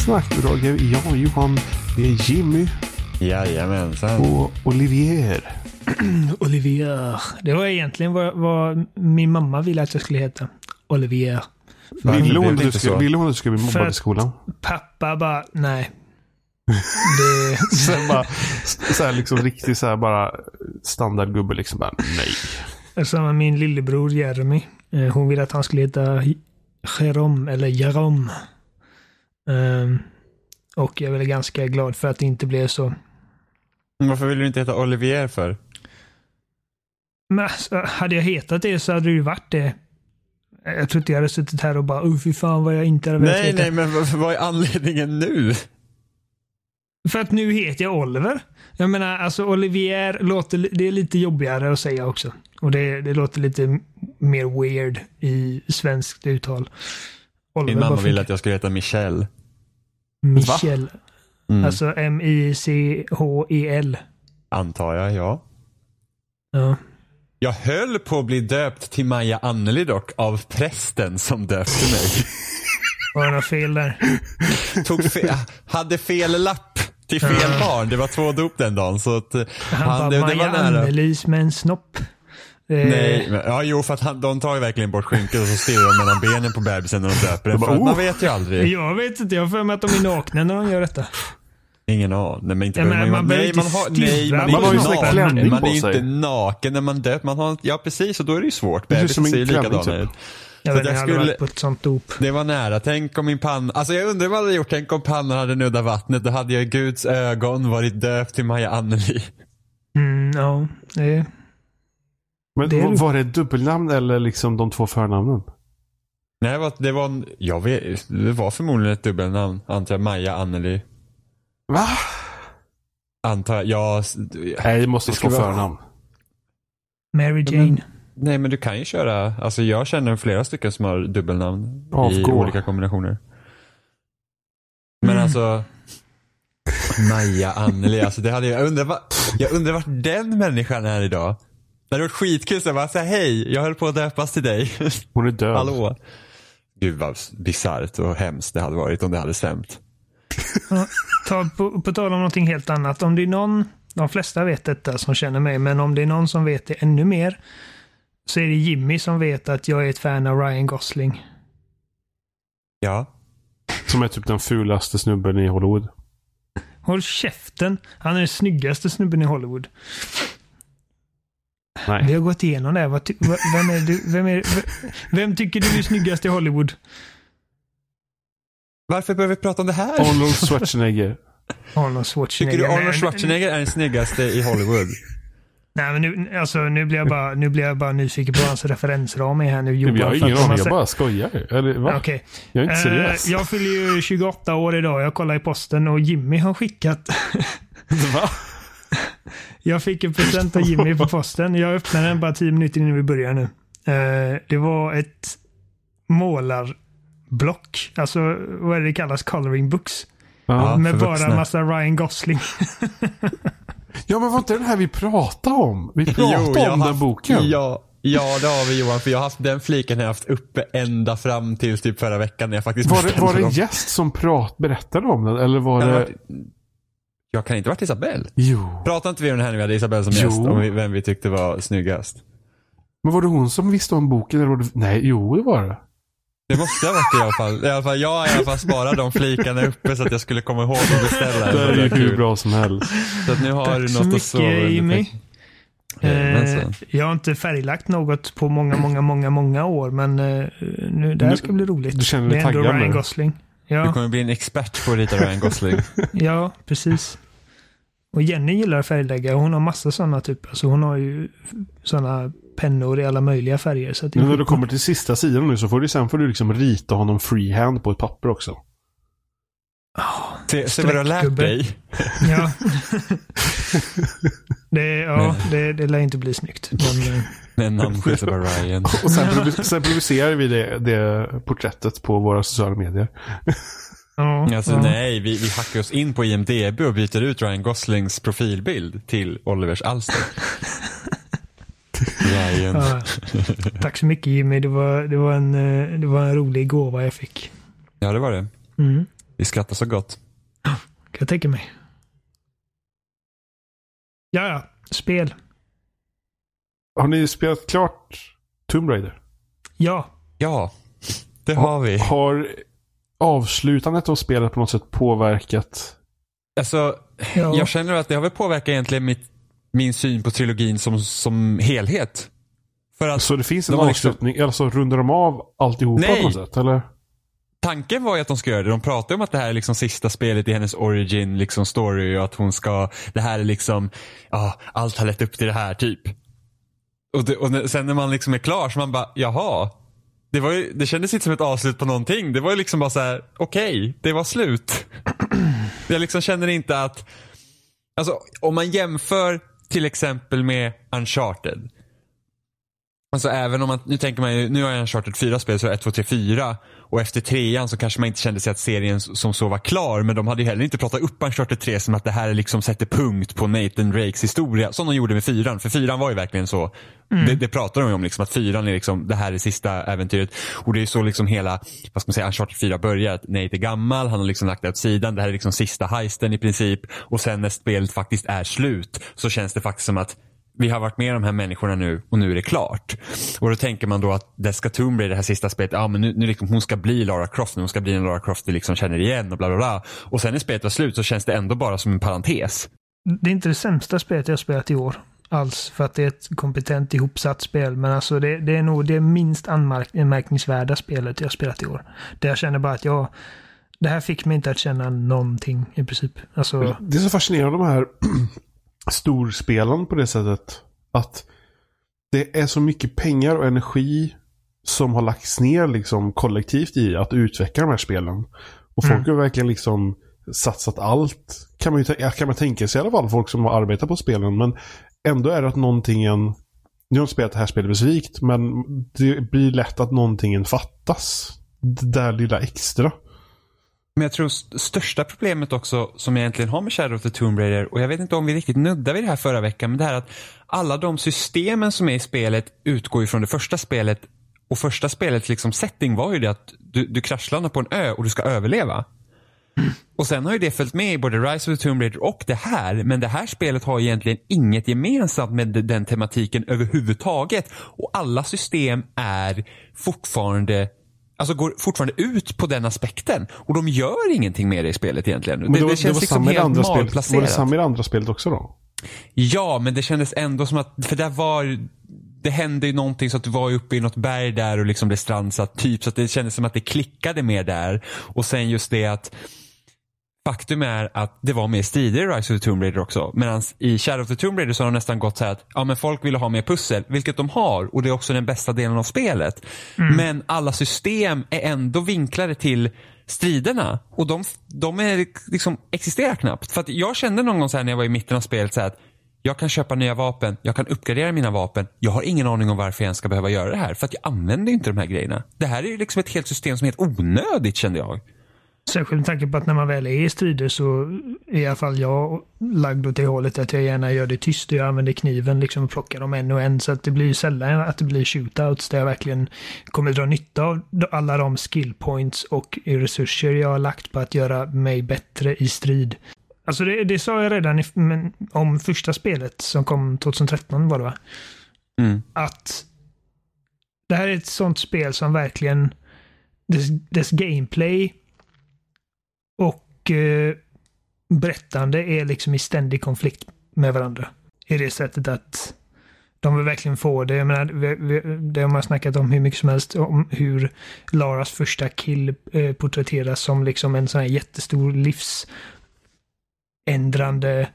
spelsnack. Idag är jag Johan, det är Jimmy Jajamensan. och Olivier. Olivier. Det var egentligen vad, vad min mamma ville att jag skulle heta. Olivier. Ville hon, du skulle, ville hon att du skulle bli mobbad i skolan? Pappa bara, nej. Det, Sen bara, så här liksom riktigt så här bara standardgubbe liksom bara nej. samma min lillebror Jeremy. Eh, Hon ville att han skulle heta Jerome eller Jerome. Ehm, och jag är väl ganska glad för att det inte blev så. Varför vill du inte heta Olivier för? Men alltså, hade jag hetat det så hade det ju varit det. Jag tror inte jag hade suttit här och bara, oh fy fan vad jag inte hade velat Nej, heta. nej, men vad, är anledningen nu? För att nu heter jag Oliver. Jag menar, alltså Olivier låter, det är lite jobbigare att säga också. Och det, det låter lite mer weird i svenskt uttal. Oliver Min mamma ville att jag skulle heta Michel. Michel. Mm. Alltså M-I-C-H-E-L. Antar jag, ja. Ja. Jag höll på att bli döpt till Maja Anneli dock, av prästen som döpte mig. Var det något fel där? Tog fe- hade fel lapp till fel barn. Det var två dop den dagen. Så att, Han, han, bara, det, det Maja. Annelies med en snopp. Eh, Nej, men, ja jo för att han, de tar ju verkligen bort skynket och så stirrar de mellan benen på bebisen när de döper den. man oh. vet ju aldrig. Jag vet inte, jag har för mig att de är nakna när de gör detta. Ingen aning. Nej, men inte Ja, men man nej, inte man har, nej, man Man har ju inte naken. klänning Man är inte sig. naken när man döpt. Man har, ja precis, och då är det ju svårt. Det Bebisen ser ju likadan typ. ut. Jag vet inte, hade skulle- på ett sånt dop. Det var nära. Tänk om min panna, alltså jag undrar vad jag hade gjort. Tänk om pannan hade nuddat vattnet. Då hade jag i Guds ögon varit döpt till Maja Anneli. Mm, ja, det, Men Det är var, var det ett dubbelnamn eller liksom de två förnamnen? Nej, det var, det var, jag vet, det var förmodligen ett dubbelnamn. Antar jag, Maja Anneli. Va? Antar jag. Jag, Nej, det måste Det vara- förnamn. Mary men- Jane. nej men du kan ju köra, alltså jag känner flera stycken som har dubbelnamn i Avgå. olika kombinationer. Men Mm. alltså Maja Anneli, alltså det hade jag, jag undrar, jag undrar vart den människan är idag. Det hade varit skitkul så bara säga hej, jag höll på att döpas till dig. Hon är död. Hallå. Gud vad bisarrt och hemskt det hade varit om det hade stämt. Ta, på, på tal om någonting helt annat. Om det är någon, de flesta vet detta som känner mig, men om det är någon som vet det ännu mer så är det Jimmy som vet att jag är ett fan av Ryan Gosling. Ja. Som är typ den fulaste snubben i Hollywood. Håll käften. Han är den snyggaste snubben i Hollywood. Vi Nej. har gått igenom det. Vad Vem, är du, vem, är, vem tycker du är snyggast i Hollywood? Varför behöver vi prata om det här? Arnold Schwarzenegger. Arnold Schwarzenegger. Tycker du Arnold Schwarzenegger är den snyggaste i Hollywood? Nej, men nu, alltså, nu, blir jag bara, nu blir jag bara nyfiken på vad hans referensram är här nu. Johan, jag har ingen aning, jag bara skojar. Eller va? Okej. Jag är inte seriös. Eh, jag fyller ju 28 år idag. Jag kollar i posten och Jimmy har skickat. Va? Jag fick en present av Jimmy på posten. Jag öppnade den bara 10 minuter innan vi börjar nu. Eh, det var ett målarblock. Alltså vad är det det kallas? Coloring books. Ja. med bara vuxna. massa Ryan Gosling. ja, men var inte den här vi pratade om? Vi pratade jag om den haft- boken. Ja, ja, det har vi Johan. För jag har haft den fliken har jag haft uppe ända fram till typ förra veckan när jag faktiskt Var det, var det en gäst som prat, berättade om den? Eller var det det... Jag kan inte ha varit Isabelle. Jo. Pratade inte vi om det här när vi hade Isabelle som Jo. gäst? Om vi- vem vi tyckte var snyggast? Men var det hon som visste om boken? Eller var det... Nej, jo det var det. Det måste ha varit det i alla fall. I alla fall jag har i alla fall sparat de flikarna uppe så att jag skulle komma ihåg att beställa. Det är ju hur bra som helst. Så att nu har Tack du så något att sova mycket under. Jimmy. Eh, jag har inte färglagt något på många, många, många, många år. Men eh, nu, det här ska bli roligt. du känner dig taggad Ryan nu? Gosling. Du Ja, kommer bli en expert på att rita Ryan Gosling. ja, precis. Och Jenny gillar färglägga och hon har massa sådana typer. Alltså hon har ju sådana pennor i alla möjliga färger. Så Men när du kommer till sista sidan nu så får du sen får du liksom rita honom freehand på ett papper också. Se, se vad du har lärt dig. Ja. det, ja, det, det lär inte bli snyggt. Men, eh, Med namnskyltar på Ryan. Och sen, publi- sen publicerar vi det, det porträttet på våra sociala medier. ja, Alltså ja. nej, vi, vi hackar oss in på IMDB och byter ut Ryan Goslings profilbild till Olivers alster. Ryan. Ja. Tack så mycket Jimmy. Det var, det, var en, eh, det var en rolig gåva jag fick. Ja, det var det. Mm. Vi skrattar så gott. Kan jag tänka mig. Ja, ja. Spel. Har ni spelat klart Tomb Raider? Ja. Ja, det har vi. Har avslutandet av spelet på något sätt påverkat? Alltså, ja. jag känner att det har väl påverkat egentligen mitt, min syn på trilogin som, som helhet. För att Så det finns en de har liksom- avslutning? Alltså rundar de av alltihopa Nej. på något sätt? Eller? tanken var ju att de ska göra det. De pratar om att det här är liksom sista spelet i hennes origin liksom story och att hon ska, det här är liksom, ja, allt har lett upp till det här typ. Och, det, och sen när man liksom är klar så man bara, jaha. Det, var ju, det kändes inte som ett avslut på någonting. Det var ju liksom bara så här: okej, det var slut. Jag liksom känner inte att, alltså om man jämför till exempel med Uncharted. Alltså även om man, nu tänker man ju, nu har jag Uncharted 4 spel så 1, 2, 3, 4 och efter trean så kanske man inte kände sig att serien som så var klar men de hade ju heller inte pratat upp Uncharted 3 som att det här liksom sätter punkt på Nathan Drakes historia som de gjorde med fyran. För fyran var ju verkligen så. Det, det pratar de ju om liksom att fyran är liksom, det här är sista äventyret. Och det är så liksom hela, vad ska man säga, Uncharted 4 börjar. Att Nate är gammal, han har liksom lagt det åt sidan. Det här är liksom sista heisten i princip. Och sen när spelet faktiskt är slut så känns det faktiskt som att vi har varit med de här människorna nu och nu är det klart. Och då tänker man då att det ska Tomb Raider, det här sista spelet, ja men nu, nu liksom, hon ska bli Lara Croft, nu hon ska bli en Lara Croft vi liksom känner igen och bla bla bla. Och sen när spelet var slut så känns det ändå bara som en parentes. Det är inte det sämsta spelet jag har spelat i år. Alls. För att det är ett kompetent ihopsatt spel. Men alltså det, det är nog det minst anmärk- anmärkningsvärda spelet jag har spelat i år. Där jag känner bara att jag... Det här fick mig inte att känna någonting i princip. Alltså, Det är så fascinerande de här storspelen på det sättet. Att det är så mycket pengar och energi som har lagts ner liksom kollektivt i att utveckla de här spelen. Och folk Mm. har verkligen liksom satsat allt. Kan man, ju, kan man tänka sig i alla fall, folk som har arbetat på spelen. Men ändå är det att någonting, nu har jag spelat det här spelet specifikt, men det blir lätt att någonting fattas. Det där lilla extra. Men jag tror st- största problemet också som jag egentligen har med Shadow of the Tomb Raider och jag vet inte om vi riktigt nuddade vid det här förra veckan men det här att alla de systemen som är i spelet utgår ju från det första spelet och första spelets liksom setting var ju det att du, du kraschlandar på en ö och du ska överleva. Och sen har ju det följt med i både Rise of the Tomb Raider och det här. Men det här spelet har egentligen inget gemensamt med den tematiken överhuvudtaget. Och alla system är fortfarande Alltså går fortfarande ut på den aspekten. Och de gör ingenting med det i spelet egentligen. Men det, det, var, det känns det liksom det helt andra spelet. Var det malplacerat. samma i det andra spelet också då? Ja, men det kändes ändå som att, för där var det hände ju någonting så att du var uppe i något berg där och liksom blev strandsatt typ. Så att det kändes som att det klickade mer där. Och sen just det att Faktum är att det var mer strider i Rise of the Tomb Raider också. Medan i Shadow of the Tomb Raider så har de nästan gått så här att ja, men folk ville ha mer pussel, vilket de har. Och det är också den bästa delen av spelet. Men alla system är ändå vinklade till striderna. Och de, de är liksom, existerar knappt. För att jag kände någon gång så här när jag var i mitten av spelet så här att jag kan köpa nya vapen, jag kan uppgradera mina vapen. Jag har ingen aning om varför jag ens ska behöva göra det här. För att jag använder inte de här grejerna. Det här är ju liksom ett helt system som är helt onödigt kände jag. Särskilt med tanke på att när man väl är i strider så är i alla fall jag lagd åt det hållet att jag gärna gör det tyst och jag använder kniven liksom och plockar dem en och en. Så att det blir sällan att det blir shootouts där jag verkligen kommer dra nytta av alla de skill points och resurser jag har lagt på att göra mig bättre i strid. Alltså det, det sa jag redan i, men, om första spelet som kom 2013 var det va? Mm. Att det här är ett sånt spel som verkligen dess, dess gameplay och eh, berättande är liksom i ständig konflikt med varandra. I det sättet att de vill verkligen få det. Jag menar, vi, vi, det har man snackat om hur mycket som helst. Om hur Laras första kill eh, porträtteras som liksom en sån här jättestor livsändrande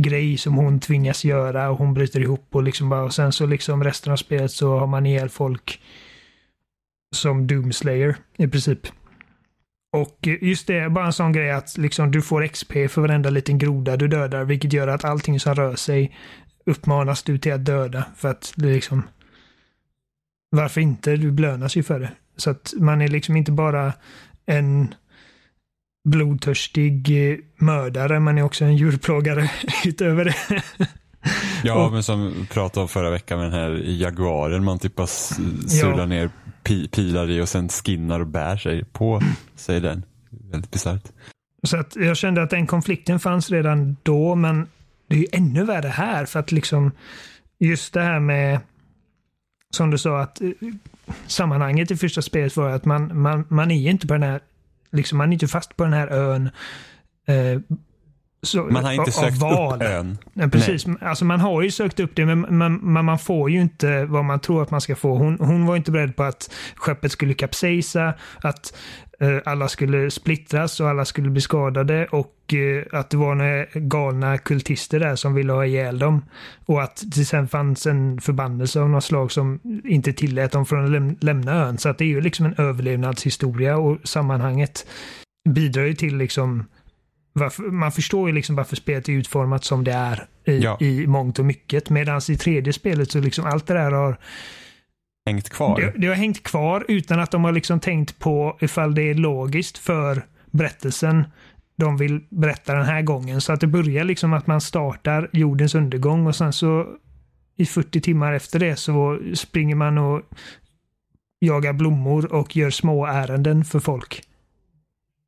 grej som hon tvingas göra och hon bryter ihop och liksom bara och sen så liksom resten av spelet så har man ihjäl folk som Doomslayer i princip. Och just det, bara en sån grej att liksom du får XP för varenda liten groda du dödar, vilket gör att allting som rör sig uppmanas du till att döda för att det liksom varför inte? Du belönas ju för det. Så att man är liksom inte bara en blodtörstig eh, mördare, man är också en djurplågare utöver det. Ja, men som vi pratade om förra veckan med den här Jaguaren man typ bara s- sular Ja. ner pi, pilar i och sen skinnar och bär sig på sig den. Väldigt bisarrt. Så att jag kände att den konflikten fanns redan då, men det är ju ännu värre här för att liksom just det här med som du sa att eh, sammanhanget i första spelet var att man, man, man är ju inte på den här liksom man är inte fast på den här ön. Eh, så, Man har inte sökt val. upp ön. Ja, precis. Alltså man har ju sökt upp det, men man, man, man får ju inte vad man tror att man ska få. Hon, hon var inte beredd på att skeppet skulle kapsejsa, att eh, alla skulle splittras och alla skulle bli skadade och eh, att det var några galna kultister där som ville ha ihjäl dem. Och att det sen fanns en förbannelse av något slag som inte tillät dem från att läm lämna ön. Så att det är ju liksom en överlevnadshistoria och sammanhanget bidrar ju till liksom varför, man förstår ju liksom varför spelet är utformat som det är i, Ja. i mångt och mycket. Medan i tredje spelet så liksom allt det där har, Hängt kvar. det, det har hängt kvar utan att de har liksom tänkt på ifall det är logiskt för berättelsen de vill berätta den här gången. Så att det börjar liksom att man startar jordens undergång och sen så i 40 timmar efter det så springer man och jagar blommor och gör små ärenden för folk.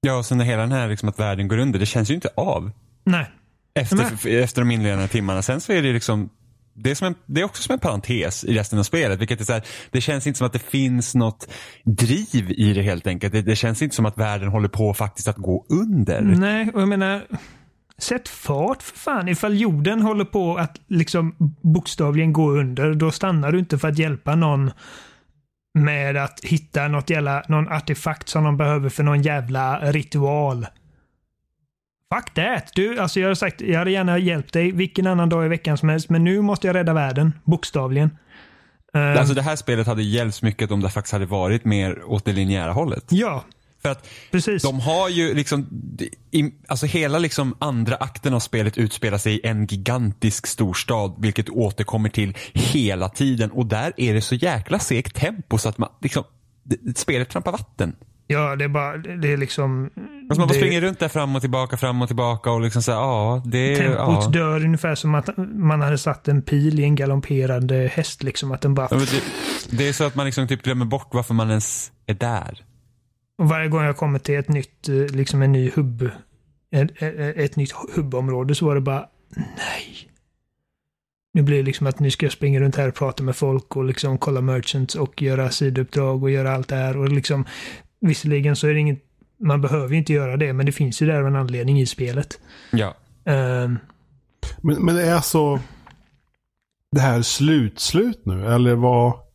Ja, och sen hela den här liksom att världen går under, det känns ju inte av. Nej, Efter, Nej. efter de inledande timmarna. Sen så är det liksom det är, en, det är också som en parentes i resten av spelet. Vilket är så här, det känns inte som att det finns något driv i det helt enkelt. Det, det känns inte som att världen håller på faktiskt att gå under. Nej, och jag menar, sätt fart för fan. Ifall jorden håller på att liksom bokstavligen gå under, då stannar du inte för att hjälpa någon med att hitta något jävla, någon artefakt som de behöver för någon jävla ritual. Fuck that! Du, alltså jag har sagt, jag hade gärna hjälpt dig vilken annan dag i veckan som helst, men nu måste jag rädda världen. Bokstavligen. Alltså det här spelet hade hjälpt mycket om det faktiskt hade varit mer åt det linjära hållet. ja, För att precis. de har ju liksom, alltså hela liksom andra akten av spelet utspelar sig i en gigantisk storstad vilket återkommer till hela tiden och där är det så jäkla segt tempo så att man liksom, spelet trampar vatten. Ja, det är bara, det är liksom... Alltså man bara det- springer runt där fram och tillbaka, fram och tillbaka och liksom säga ja, det Tempot ja. dör ungefär som att man hade satt en pil i en galopperande häst. Liksom, att den bara... Ja, det, det är så att man liksom typ glömmer bort varför man ens är där. Och varje gång jag kommer till ett nytt, eh, liksom en ny hubb, ett, ett, nytt hubbområde så var det bara nej. Nu blir det liksom att nu ska jag springa runt här och prata med folk och liksom kolla merchants och göra sidouppdrag och göra allt det här och liksom visserligen så är det inget, man behöver ju inte göra det men det finns ju där av en anledning i spelet. Ja. Ehm, Men, men det är så... Det här slut-slut nu? Eller vad?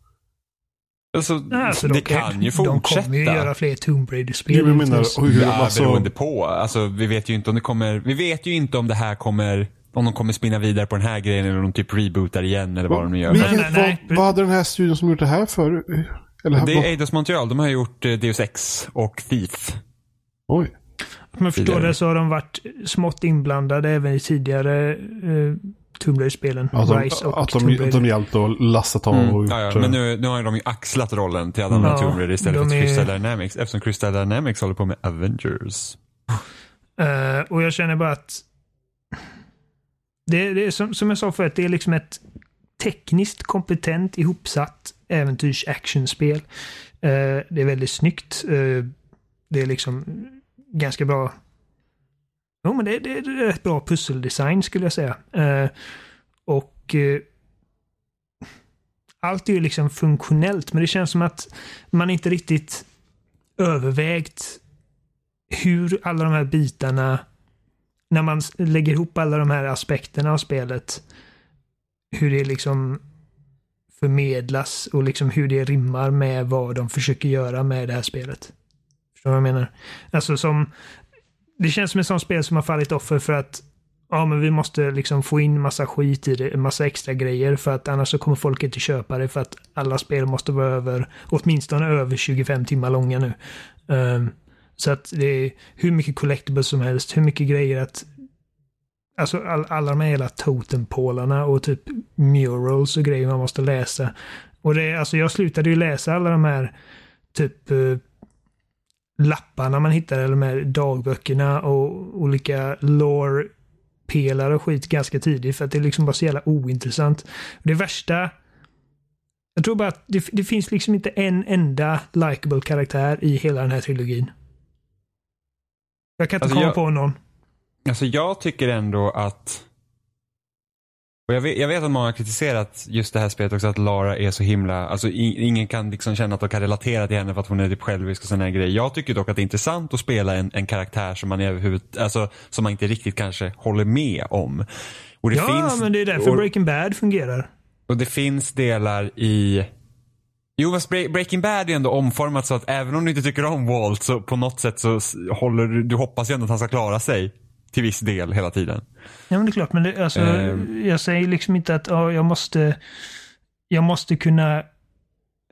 Alltså, alltså, det de kan ju De kommer ju fortsätta. göra fler Tomb Raider-spel. Jag menar, hur, Ja, alltså, beroende på. Alltså, vi vet ju inte om det kommer, vi vet ju inte om det här kommer, om de kommer spinna vidare på den här grejen eller om de typ rebootar igen eller vad de nu gör. Vilket, Nej, nej, nej. Vad, vad hade den här studion som gjort det här för? Eller, Det vad- är Eidos Montreal, de har gjort eh, Deus Ex och Thief. Oj. Om jag förstår det så har de varit smått inblandade även i tidigare eh, Tomb Raider-spelen. Att de, Rise och att Tomb de, Raider. att de hjälpte att lastat av Mm. och gjort, Ja, ja, eh, men nu, nu har de ju axlat rollen till alla andra Ja, Tomb Raider istället de för är- Crystal Dynamics. Eftersom Crystal Dynamics håller på med Avengers. Eh, och jag känner bara att det, det är som, som jag sa förut, det är liksom ett tekniskt kompetent ihopsatt äventyrs-actionspel. Eh, det är väldigt snyggt. Eh, det är liksom ganska bra Jo, men det, det, det är rätt bra pusseldesign skulle jag säga. Eh, och eh, allt är ju liksom funktionellt, men det känns som att man inte riktigt övervägt hur alla de här bitarna, när man lägger ihop alla de här aspekterna av spelet, hur det liksom förmedlas och liksom hur det rimmar med vad de försöker göra med det här spelet. Förstår du vad jag menar? Alltså som, det känns som ett sånt spel som har fallit offer för att ja, men vi måste liksom få in massa skit i det, massa extra grejer för att annars så kommer folk inte köpa det för att alla spel måste vara över, åtminstone över 25 timmar långa nu. Um, så att det är hur mycket collectibles som helst, hur mycket grejer att Alltså all, alla de här hela totempålarna och typ murals och grejer man måste läsa. Och det alltså jag slutade ju läsa alla de här typ eh, lapparna man hittar, eller de här dagböckerna och olika lore stöttepelare och skit ganska tidigt för att det är liksom bara så jävla ointressant. Det värsta jag tror bara att det, det finns liksom inte en enda likable karaktär i hela den här trilogin. Jag kan inte Alltså, komma jag- på någon. Alltså jag tycker ändå att och jag vet, jag vet att många har kritiserat just det här spelet också att Lara är så himla, alltså i, ingen kan liksom känna att de kan relatera till henne för att hon är typ självisk och sådana här grejer. Jag tycker dock att det är intressant att spela en, en karaktär som man överhuvud, alltså som man inte riktigt kanske håller med om. Och det Ja, finns, men det är därför och, Breaking Bad fungerar. och det finns delar i Jo, fast Bre- Breaking Bad är ändå omformat så att även om du inte tycker om Walt så på något sätt så håller du, du hoppas ju ändå att han ska klara sig. Till viss del hela tiden. Ja, men det är klart. Men det, alltså, Ehm. jag säger liksom inte att ja, jag måste jag måste kunna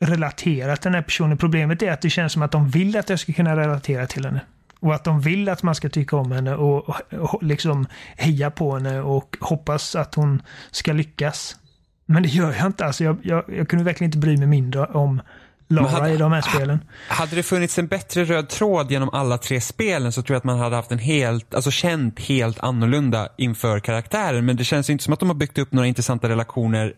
relatera till den här personen. Problemet är att det känns som att de vill att jag ska kunna relatera till henne. Och att de vill att man ska tycka om henne och, och, och liksom heja på henne och hoppas att hon ska lyckas. Men det gör jag inte. Alltså, jag, jag, jag kunde verkligen inte bry mig mindre om Lara hade- i de här spelen. Hade det funnits en bättre röd tråd genom alla tre spelen så tror jag att man hade haft en helt, alltså känt helt annorlunda inför karaktären. Men det känns inte som att de har byggt upp några intressanta relationer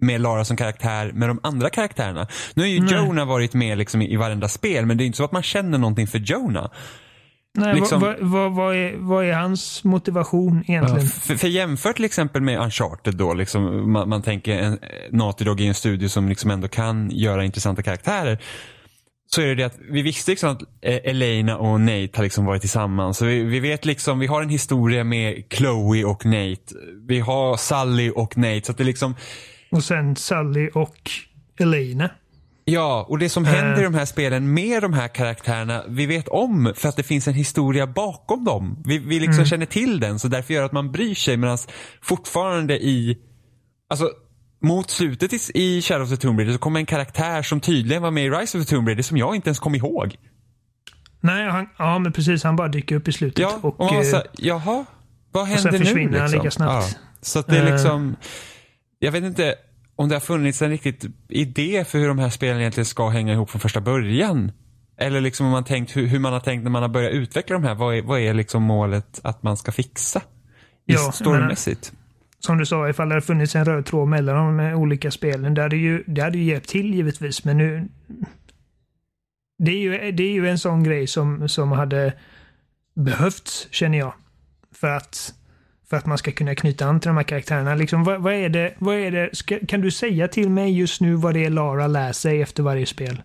med Lara som karaktär med de andra karaktärerna. Nu har ju Nej. Jonah varit med liksom i, i varenda spel men det är inte så att man känner någonting för Jonah. Nej, liksom- vad, vad, vad, är, vad är hans motivation egentligen? För, för jämfört till exempel med Uncharted då, liksom, man, man tänker en, Naughty Dog i en studio som liksom ändå kan göra intressanta karaktärer. Så är det det att vi visste liksom att eh, Elena och Nate har liksom varit tillsammans. Så vi, vi vet liksom, vi har en historia med Chloe och Nate. Vi har Sally och Nate. Så att det liksom, Och sen Sally och Elena. Ja, och det som händer Eh. i de här spelen med de här karaktärerna, vi vet om för att det finns en historia bakom dem. Vi, vi liksom känner till den, så därför gör att man bryr sig. Medan fortfarande i, alltså mot slutet i, i Shadow of the Tomb Raider så kommer en karaktär som tydligen var med i Rise of the Tomb Raider som jag inte ens kom ihåg. Nej, han, ja men precis. Han bara dyker upp i slutet. Ja, och, och, man så eh, jaha, vad sen händer nu? försvinner han liksom? lika snabbt. Ja, så att det är Eh. liksom, jag vet inte om det har funnits en riktigt idé för hur de här spelen egentligen ska hänga ihop från första början. Eller liksom om man tänkt, hur, hur man har tänkt när man har börjat utveckla de här. Vad är, vad är liksom målet att man ska fixa? Ja, storymässigt. som du sa, ifall det hade funnits en röd tråd mellan de olika spelen. Det hade ju, det hade ju hjälpt till givetvis, men nu... Det är ju, det är ju en sån grej som, som hade behövts, känner jag. För att, för att man ska kunna knyta an till de här karaktärerna. Liksom, vad, vad är det, vad är det ska, kan du säga till mig just nu vad det är Lara lär sig efter varje spel?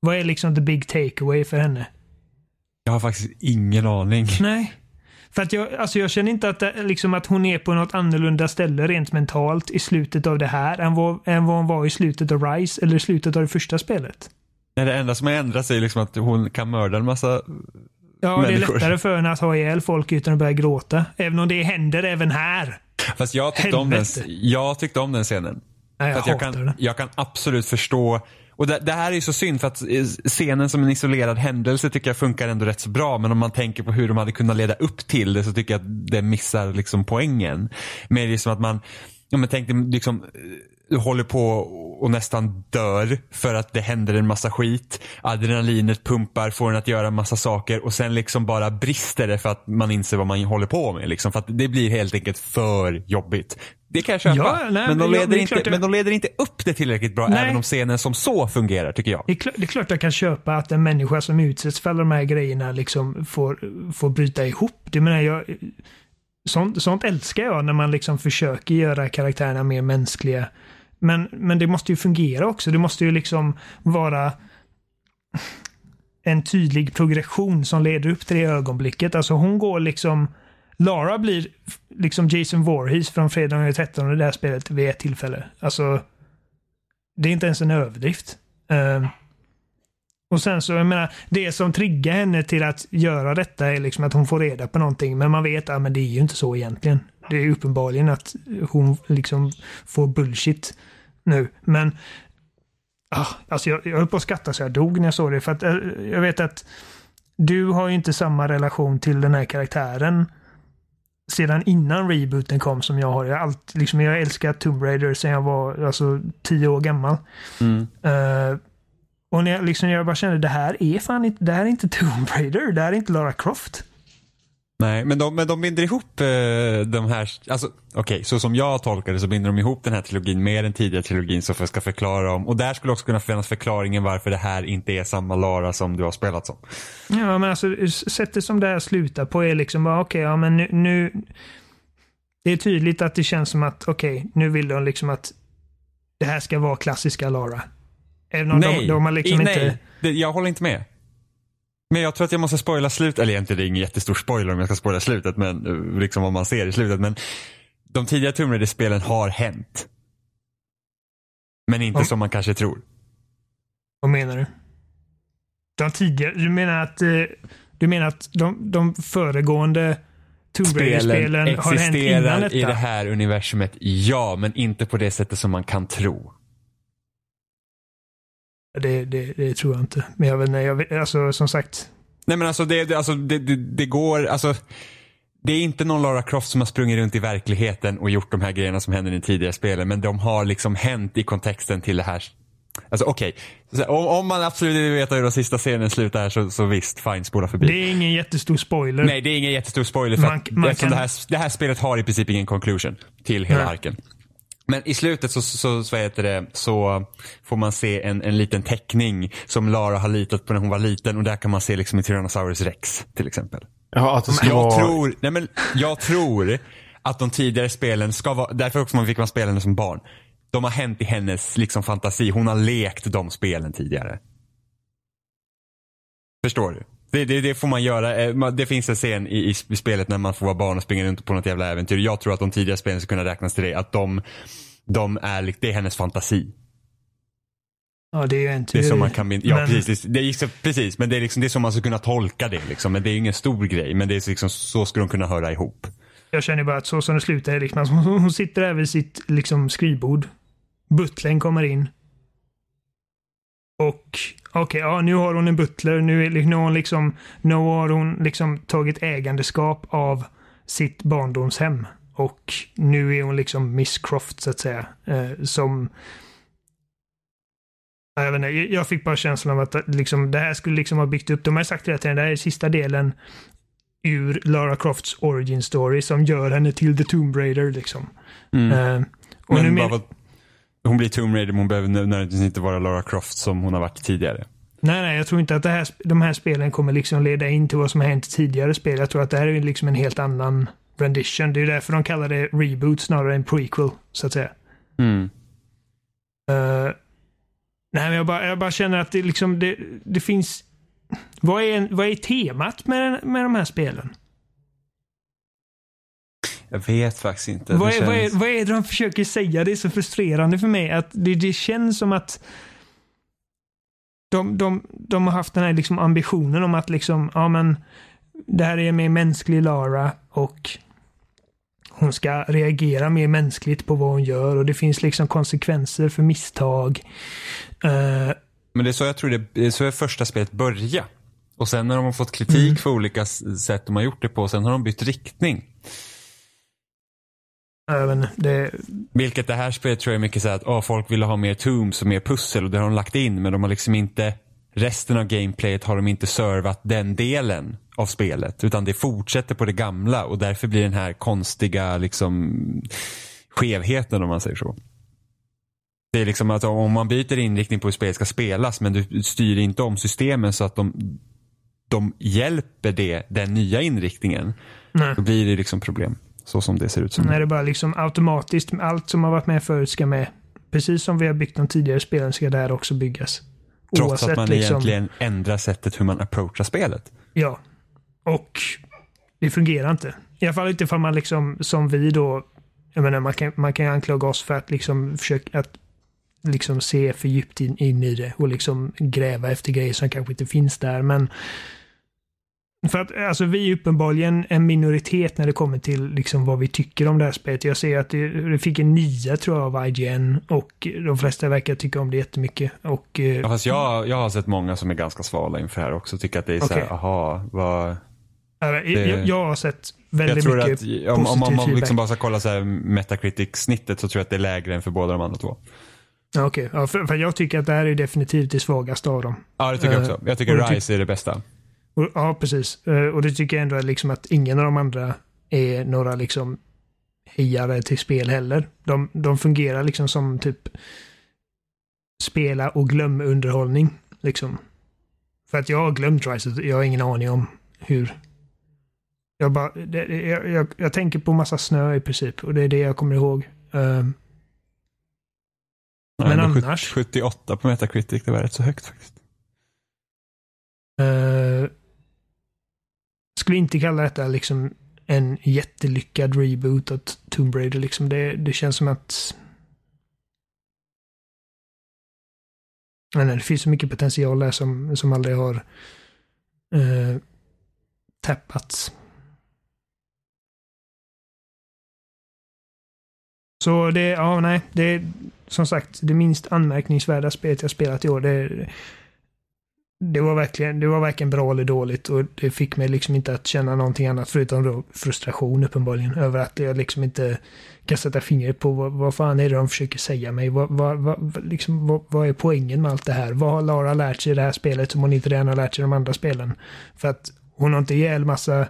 Vad är liksom the big takeaway för henne? Jag har faktiskt ingen aning. Nej. För att jag, alltså jag känner inte att, det, liksom att hon är på något annorlunda ställe rent mentalt i slutet av det här än vad, än vad hon var i slutet av Rise eller i slutet av det första spelet. Nej, det enda som har ändrats är liksom att hon kan mörda en massa Ja, det är Människor. lättare för henne att ha ihjäl folk utan att börja gråta. Även om det händer även här. Fast jag tyckte, om den, jag tyckte om den scenen. Nej, jag jag, kan, jag kan absolut förstå och det, det här är ju så synd för att eh, scenen som en isolerad händelse tycker jag funkar ändå rätt så bra. Men om man tänker på hur de hade kunnat leda upp till det så tycker jag att det missar liksom poängen. Men det är som att man, ja men tänk dig liksom, eh, håller på och nästan dör för att det händer en massa skit. Adrenalinet pumpar, får en att göra massa saker och sen liksom bara brister det för att man inser vad man håller på med. Liksom, för att det blir helt enkelt för jobbigt. Det kan jag köpa. Ja, nej, men, de ja, leder det är inte, jag- men de leder inte upp det tillräckligt bra Nej. även om scenen som så fungerar tycker jag. Det är, klart, det är klart jag kan köpa att en människa som utsätts för alla de här grejerna liksom får, får bryta ihop. Det menar jag, sånt, sånt älskar jag när man liksom försöker göra karaktärerna mer mänskliga. Men, men det måste ju fungera också. Det måste ju liksom vara en tydlig progression som leder upp till det ögonblicket. Alltså hon går liksom... Lara blir liksom Jason Voorhees från fredagen den 13 i det här spelet vid ett tillfälle. Alltså... Det är inte ens en överdrift. Ehm, och sen så, jag menar, det som triggar henne till att göra detta är liksom att hon får reda på någonting. Men man vet att men det är ju inte så egentligen. Det är uppenbarligen att hon liksom får bullshit nu. Men ah, alltså jag, jag höll på att skratta så jag dog när jag såg det. För att eh, jag vet att du har ju inte samma relation till den här karaktären sedan innan rebooten kom som jag har. Jag allt, liksom, jag älskar Tomb Raider sedan jag var alltså, tio år gammal. Eh, och när jag, liksom, jag bara kände det här är fan inte, det här är inte Tomb Raider, det här är inte Lara Croft. Nej, men de, men de binder ihop eh, de här, alltså okej, så som jag tolkar det så binder de ihop den här trilogin med den tidigare trilogin som ska förklara om, och där skulle också kunna finnas förklaringen varför det här inte är samma Lara som du har spelat som. Ja, men alltså sättet som det här slutar på är liksom bara okej, okay, ja men nu, nu, Det är tydligt att det känns som att okej, okay, nu vill de liksom att det här ska vara klassiska Lara. Även om nej, de, de har liksom nej, inte... Det, jag håller inte med. Men jag tror att jag måste spoila slutet, eller egentligen det är ingen jättestor spoiler om jag ska spoila slutet, men eh, liksom vad man ser i slutet. Men de tidiga Tomb Raider-spelen har hänt. Men inte om, som man kanske tror. Vad menar du? De tidigare, du menar att, eh, du menar att de, de föregående Tomb Raider-spelen har hänt innan detta? i det här universumet, ja, men inte på det sättet som man kan tro. Det, det, det, tror jag inte. Men jag vet inte, jag vet, alltså som sagt. Nej men alltså det, alltså, det, det, går, alltså. Det är inte någon Lara Croft som har sprungit runt i verkligheten och gjort de här grejerna som händer i tidigare spelen. Men de har liksom hänt i kontexten till det här. Alltså okej, okay. om, om, man absolut inte vet hur den sista scenen slutar så, så visst, fine, spola förbi. Det är ingen jättestor spoiler. Nej, det är ingen jättestor spoiler för man, att, man kan... det, här, det här spelet har i princip ingen conclusion till hela Nej. arken. Men i slutet så, så, så, heter det, så får man se en, en liten teckning som Lara har litat på när hon var liten och där kan man se liksom en Tyrannosaurus rex till exempel. Ja, att det ska jag, vara... tror, nej men, jag tror att de tidigare spelen ska vara, därför också man fick man spela henne som barn. De har hänt i hennes liksom fantasi. Hon har lekt de spelen tidigare. Förstår du? Det, det, det, får man göra. Eh, det finns en scen i, i, spelet när man får vara barn och springa runt på något jävla äventyr. Jag tror att de tidigare spelen ska kunna räknas till det. Att de, de är, det är hennes fantasi. Ja, det är ju en teori. Det är som man kan, ja, men... precis. Det är, precis, men det är, liksom, det är som man ska kunna tolka det. Liksom. Men det är ingen stor grej. Men det är liksom, så ska de kunna höra ihop. Jag känner bara att så som det slutar är liksom, hon sitter där vid sitt liksom, skrivbord. Butlern kommer in. Och okej, okay, ja, nu har hon en butler. Nu, är, nu, har hon liksom, nu har hon liksom tagit ägandeskap av sitt barndomshem. Och nu är hon liksom Miss Croft så att säga. Eh, som... Jag, vet inte, jag fick bara känslan av att liksom, det här skulle liksom ha byggt upp, de har sagt hela tiden, det här är sista delen ur Lara Crofts origin story som gör henne till The Tomb Raider liksom. Mm. Uh, och men nu men... Hon blir Tomb Raider men hon behöver nödvändigtvis inte vara Lara Croft som hon har varit tidigare. Nej, nej, jag tror inte att det här, de här spelen kommer liksom leda in till vad som har hänt i tidigare spel. Jag tror att det här är liksom en helt annan rendition. Det är därför de kallar det reboot snarare än prequel, så att säga. Mm. Uh, nej, men jag bara, jag bara känner att det liksom, det, det finns... Vad är, vad är temat med, med de här spelen? Jag vet faktiskt inte. Vad är, känns... vad, är, vad är det de försöker säga? Det är så frustrerande för mig att det, det känns som att de, de, de har haft den här liksom ambitionen om att liksom, ja men det här är mer mänsklig Lara och hon ska reagera mer mänskligt på vad hon gör och det finns liksom konsekvenser för misstag. Uh, men det är så jag tror det, det är så första spelet börjar. Och sen när de har fått kritik mm. för olika sätt de har gjort det på, sen har de bytt riktning. Även det... Vilket det här spelet tror jag är mycket så att oh, folk ville ha mer tombs och mer pussel och det har de lagt in men de har liksom inte resten av gameplayet har de inte servat den delen av spelet utan det fortsätter på det gamla och därför blir den här konstiga liksom skevheten om man säger så. Det är liksom att om man byter inriktning på hur spelet ska spelas men du styr inte om systemen så att de, de hjälper det, den nya inriktningen. Nej. Då blir det liksom problem. Så som det ser ut som När det bara liksom automatiskt, allt som har varit med förut ska med. Precis som vi har byggt de tidigare spelen ska där också byggas. Trots Oavsett, att man liksom, egentligen ändrar sättet hur man approachar spelet. Ja. Och det fungerar inte. I alla fall inte för man liksom, som vi då, jag menar man kan, man kan anklaga oss för att liksom försöka att liksom se för djupt in, in i det och liksom gräva efter grejer som kanske inte finns där. Men för att alltså, vi är uppenbarligen en minoritet när det kommer till liksom, vad vi tycker om det här spelet. Jag ser att det, det fick en nia tror jag av IGN och de flesta verkar tycka om det jättemycket. Och, eh, ja, fast jag, jag har sett många som är ganska svala inför det här också. Tycker att det är okay. så här, aha, vad... Det... Jag, jag, har sett väldigt jag tror mycket att, om, om, om man liksom bara ska kolla så här Metacritic-snittet så tror jag att det är lägre än för båda de andra två. Okej, okay. ja, för, för, jag tycker att det här är definitivt det svagaste av dem. Ja, det tycker jag också. Jag tycker uh, Rise är det bästa. Och, ja, precis. Eh, Och det tycker jag ändå är liksom att ingen av de andra är några liksom hejare till spel heller. De, de fungerar liksom som typ spela och glöm underhållning. Liksom. För att jag har glömt Rise, jag har ingen aning om hur. Jag, bara, det, jag, jag, jag tänker på massa snö i princip och det är det jag kommer ihåg. Ehm, Nej, Men annars- 78 på Metacritic, det var rätt så högt faktiskt. Eh, skulle inte kalla detta liksom en jättelyckad reboot av Tomb Raider. Liksom det, det känns som att... Nej, det finns så mycket potential där som, som aldrig har uh, tappats. Så det, ja nej, det är som sagt det minst anmärkningsvärda spelet jag spelat i år. Det, det var verkligen, det var varken bra eller dåligt och det fick mig liksom inte att känna någonting annat förutom då frustration uppenbarligen över att jag liksom inte kan sätta fingret på vad, vad fan är det de försöker säga mig? Vad, vad, vad, liksom, vad, vad är poängen med allt det här? Vad har Lara lärt sig i det här spelet som hon inte redan har lärt sig i de andra spelen? För att hon har inte ihjäl massa,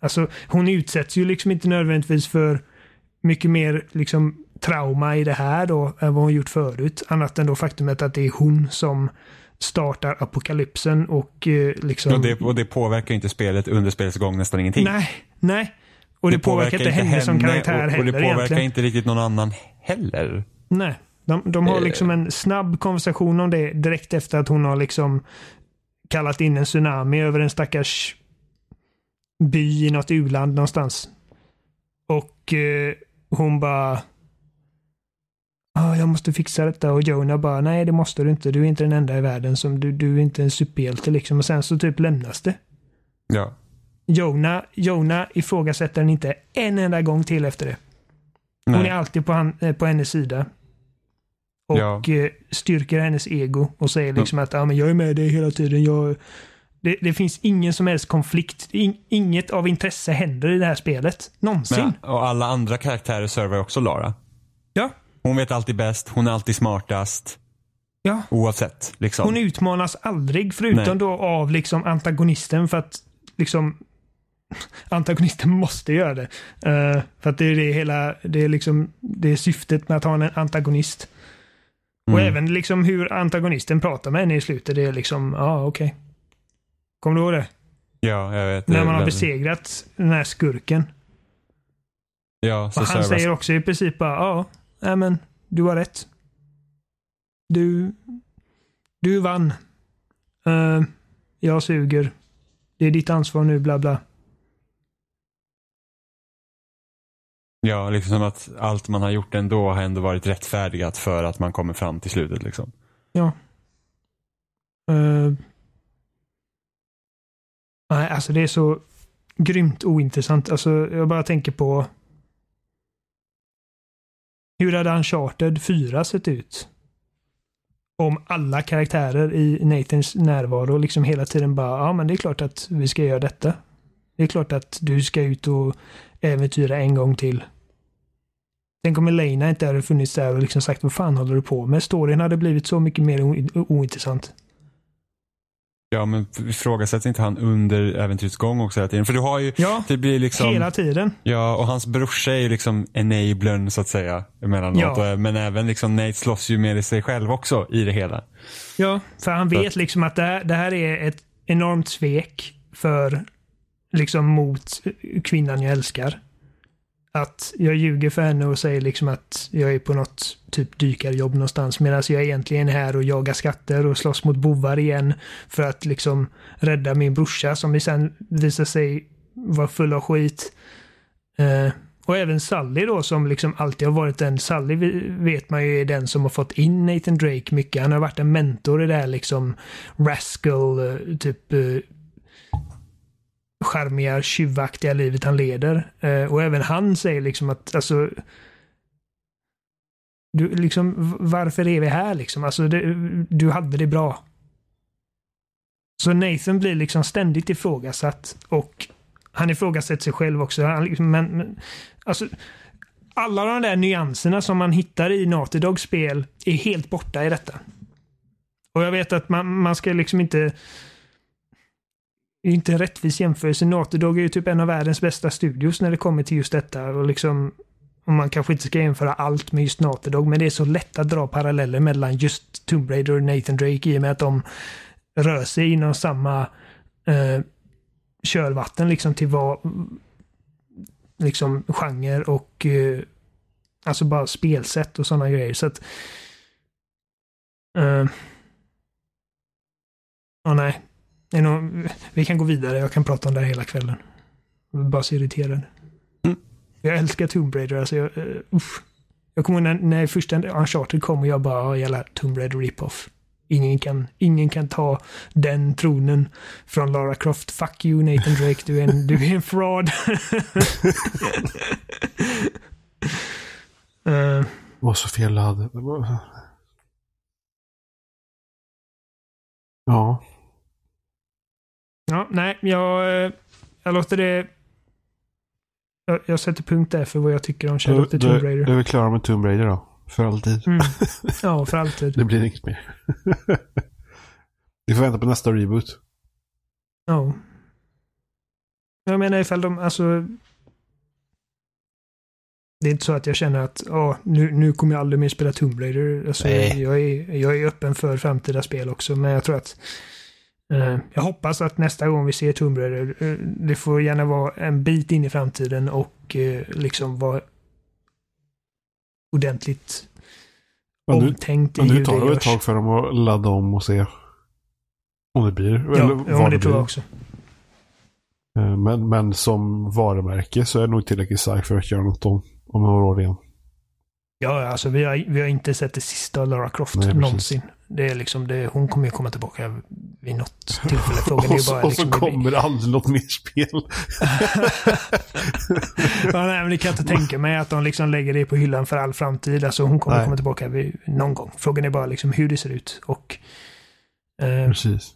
alltså hon utsätts ju liksom inte nödvändigtvis för mycket mer liksom trauma i det här då än vad hon gjort förut. Annat än då faktumet att det är hon som startar apokalypsen och eh, liksom... Och, det, och det påverkar inte spelet under spelets gång nästan ingenting. Nej, nej. Och det, påverkar inte henne, som karaktär och, heller och det påverkar egentligen. inte riktigt någon annan heller. Nej. De, de har Eh. liksom en snabb konversation om det direkt efter att hon har liksom kallat in en tsunami över en stackars by i något u-land någonstans. Och eh, hon bara ah, jag måste fixa detta och Jonah bara nej det måste du inte. Du är inte den enda i världen som du, du är inte en superhjälte liksom. Och sen så typ lämnas det. Ja. Jonah, Jonah ifrågasätter den inte en enda gång till efter det. Hon Nej. är alltid på, han, eh, på hennes sida. Och Ja. eh, styrker hennes ego och säger liksom att ah, men jag är med dig hela tiden. Jag, det, det finns ingen som helst konflikt. In, inget av intresse händer i det här spelet. Någonsin. Men, och alla andra karaktärer servar också Lara. Ja. Hon vet alltid bäst, hon är alltid smartast. ja. Oavsett. Liksom. Hon utmanas aldrig förutom Nej. då av liksom antagonisten för att liksom antagonisten måste göra det. Eh, för att det är det hela, det är liksom det är syftet med att ha en antagonist. Och Mm. även liksom hur antagonisten pratar med henne i slutet, det är liksom, ja ah, okej. Kommer du ihåg det? Ja, jag vet. När man har besegrat den här skurken. Ja, så Och han säger också i princip bara, ja, nej men du har rätt. Du, du vann. Eh, jag suger. Det är ditt ansvar nu, bla bla. Ja, liksom som att allt man har gjort ändå har ändå varit rättfärdigat för att man kommer fram till slutet. Liksom. Ja. Eh, nej, alltså det är så grymt ointressant. Alltså jag bara tänker på hur hade Uncharted 4 sett ut? Om alla karaktärer i Nathans närvaro liksom hela tiden bara, ja men det är klart att vi ska göra detta. Det är klart att du ska ut och äventyra en gång till. Tänk om Elena inte hade funnits där och liksom sagt vad fan håller du på med? Storyn hade blivit så mycket mer o- ointressant. Ja, men ifrågasätts inte han under äventyrets gång också hela tiden? För du har ju, Ja, det blir liksom, hela tiden. ja, och hans brorsa är ju liksom enablern så att säga emellanåt. Ja. Och, Men även liksom Nate slåss ju med sig själv också i det hela. Ja, för han Så vet liksom att det här, det här är ett enormt svek för liksom mot kvinnan jag älskar. Att jag ljuger för henne och säger liksom att jag är på något typ dykarjobb någonstans medan jag egentligen är här och jagar skatter och slåss mot bovar igen för att liksom rädda min brorsa som sen visar sig vara full av skit. Eh, och även Sally då som liksom alltid har varit den. Sally vet man ju är den som har fått in Nathan Drake mycket. Han har varit en mentor i det här liksom rascal, eh, typ eh, charmiga, tjuvaktiga livet han leder. Eh, och även han säger liksom att alltså du, liksom, varför är vi här liksom? Alltså, det, du hade det bra. Så Nathan blir liksom ständigt ifrågasatt och han ifrågasätter sig själv också. Han, liksom, men, men, alltså, alla de där nyanserna som man hittar i Naughty Dogs spel är helt borta i detta. Och jag vet att man, man ska liksom inte är inte en rättvis jämförelse. Naughty är ju typ en av världens bästa studios när det kommer till just detta. Och liksom, och man kanske inte ska jämföra allt med just Naughty Dog, men det är så lätt att dra paralleller mellan just Tomb Raider och Nathan Drake i och med att de rör sig inom samma eh, körvatten liksom till vad liksom genre och eh, alltså bara spelsätt och sådana grejer. Så att eh, oh nej. Är nog, vi kan gå vidare. Jag kan prata om det här hela kvällen. Jag blir bara så irriterad. Mm. Jag älskar Tomb Raider. Alltså jag, uh, uff. jag kommer ihåg när, när första Uncharted kom och jag bara, jävla Tomb Raider rip-off. Ingen kan, ingen kan ta den tronen från Lara Croft. Fuck you Nathan Drake, du är en, du är en fraud. uh, Det var så fel ladd. Ja. Ja, nej, jag, eh, jag låter det... Jag, jag sätter punkt där för vad jag tycker om Du, Shadow of the du, Tomb du Raider. är väl klar med Tomb Raider då? För alltid. Mm. Ja, för alltid. Det blir inget mer. Vi får vänta på nästa reboot. Ja. Jag menar ifall de, alltså... Det är inte så att jag känner att ja, nu, nu kommer jag aldrig mer spela Tomb Raider. Alltså, Nej. jag, är, jag är öppen för framtida spel också, men jag tror att jag hoppas att nästa gång vi ser Tomb Raider, eh, det får gärna vara en bit in i framtiden och eh, liksom vara ordentligt Men nu, omtänkt i men nu hur tar det ett görs. tag för dem att ladda om och se om det blir. Ja, eller ja vad men det det tror jag också. Eh, Men, men som varumärke så är det nog tillräckligt starkt för att göra något om, om några år igen. Ja, alltså vi har, vi har inte sett det sista av Lara Croft Nej, någonsin. Det är liksom det, hon kommer ju komma tillbaka vid något tillfälle. Frågan och så, bara och liksom... så kommer det aldrig något mer spel. ja, nej, men det kan jag inte tänka mig att de liksom lägger det på hyllan för all framtid. Alltså hon kommer Nej. komma tillbaka vid, någon gång. Frågan är bara liksom hur det ser ut och... Eh, Precis.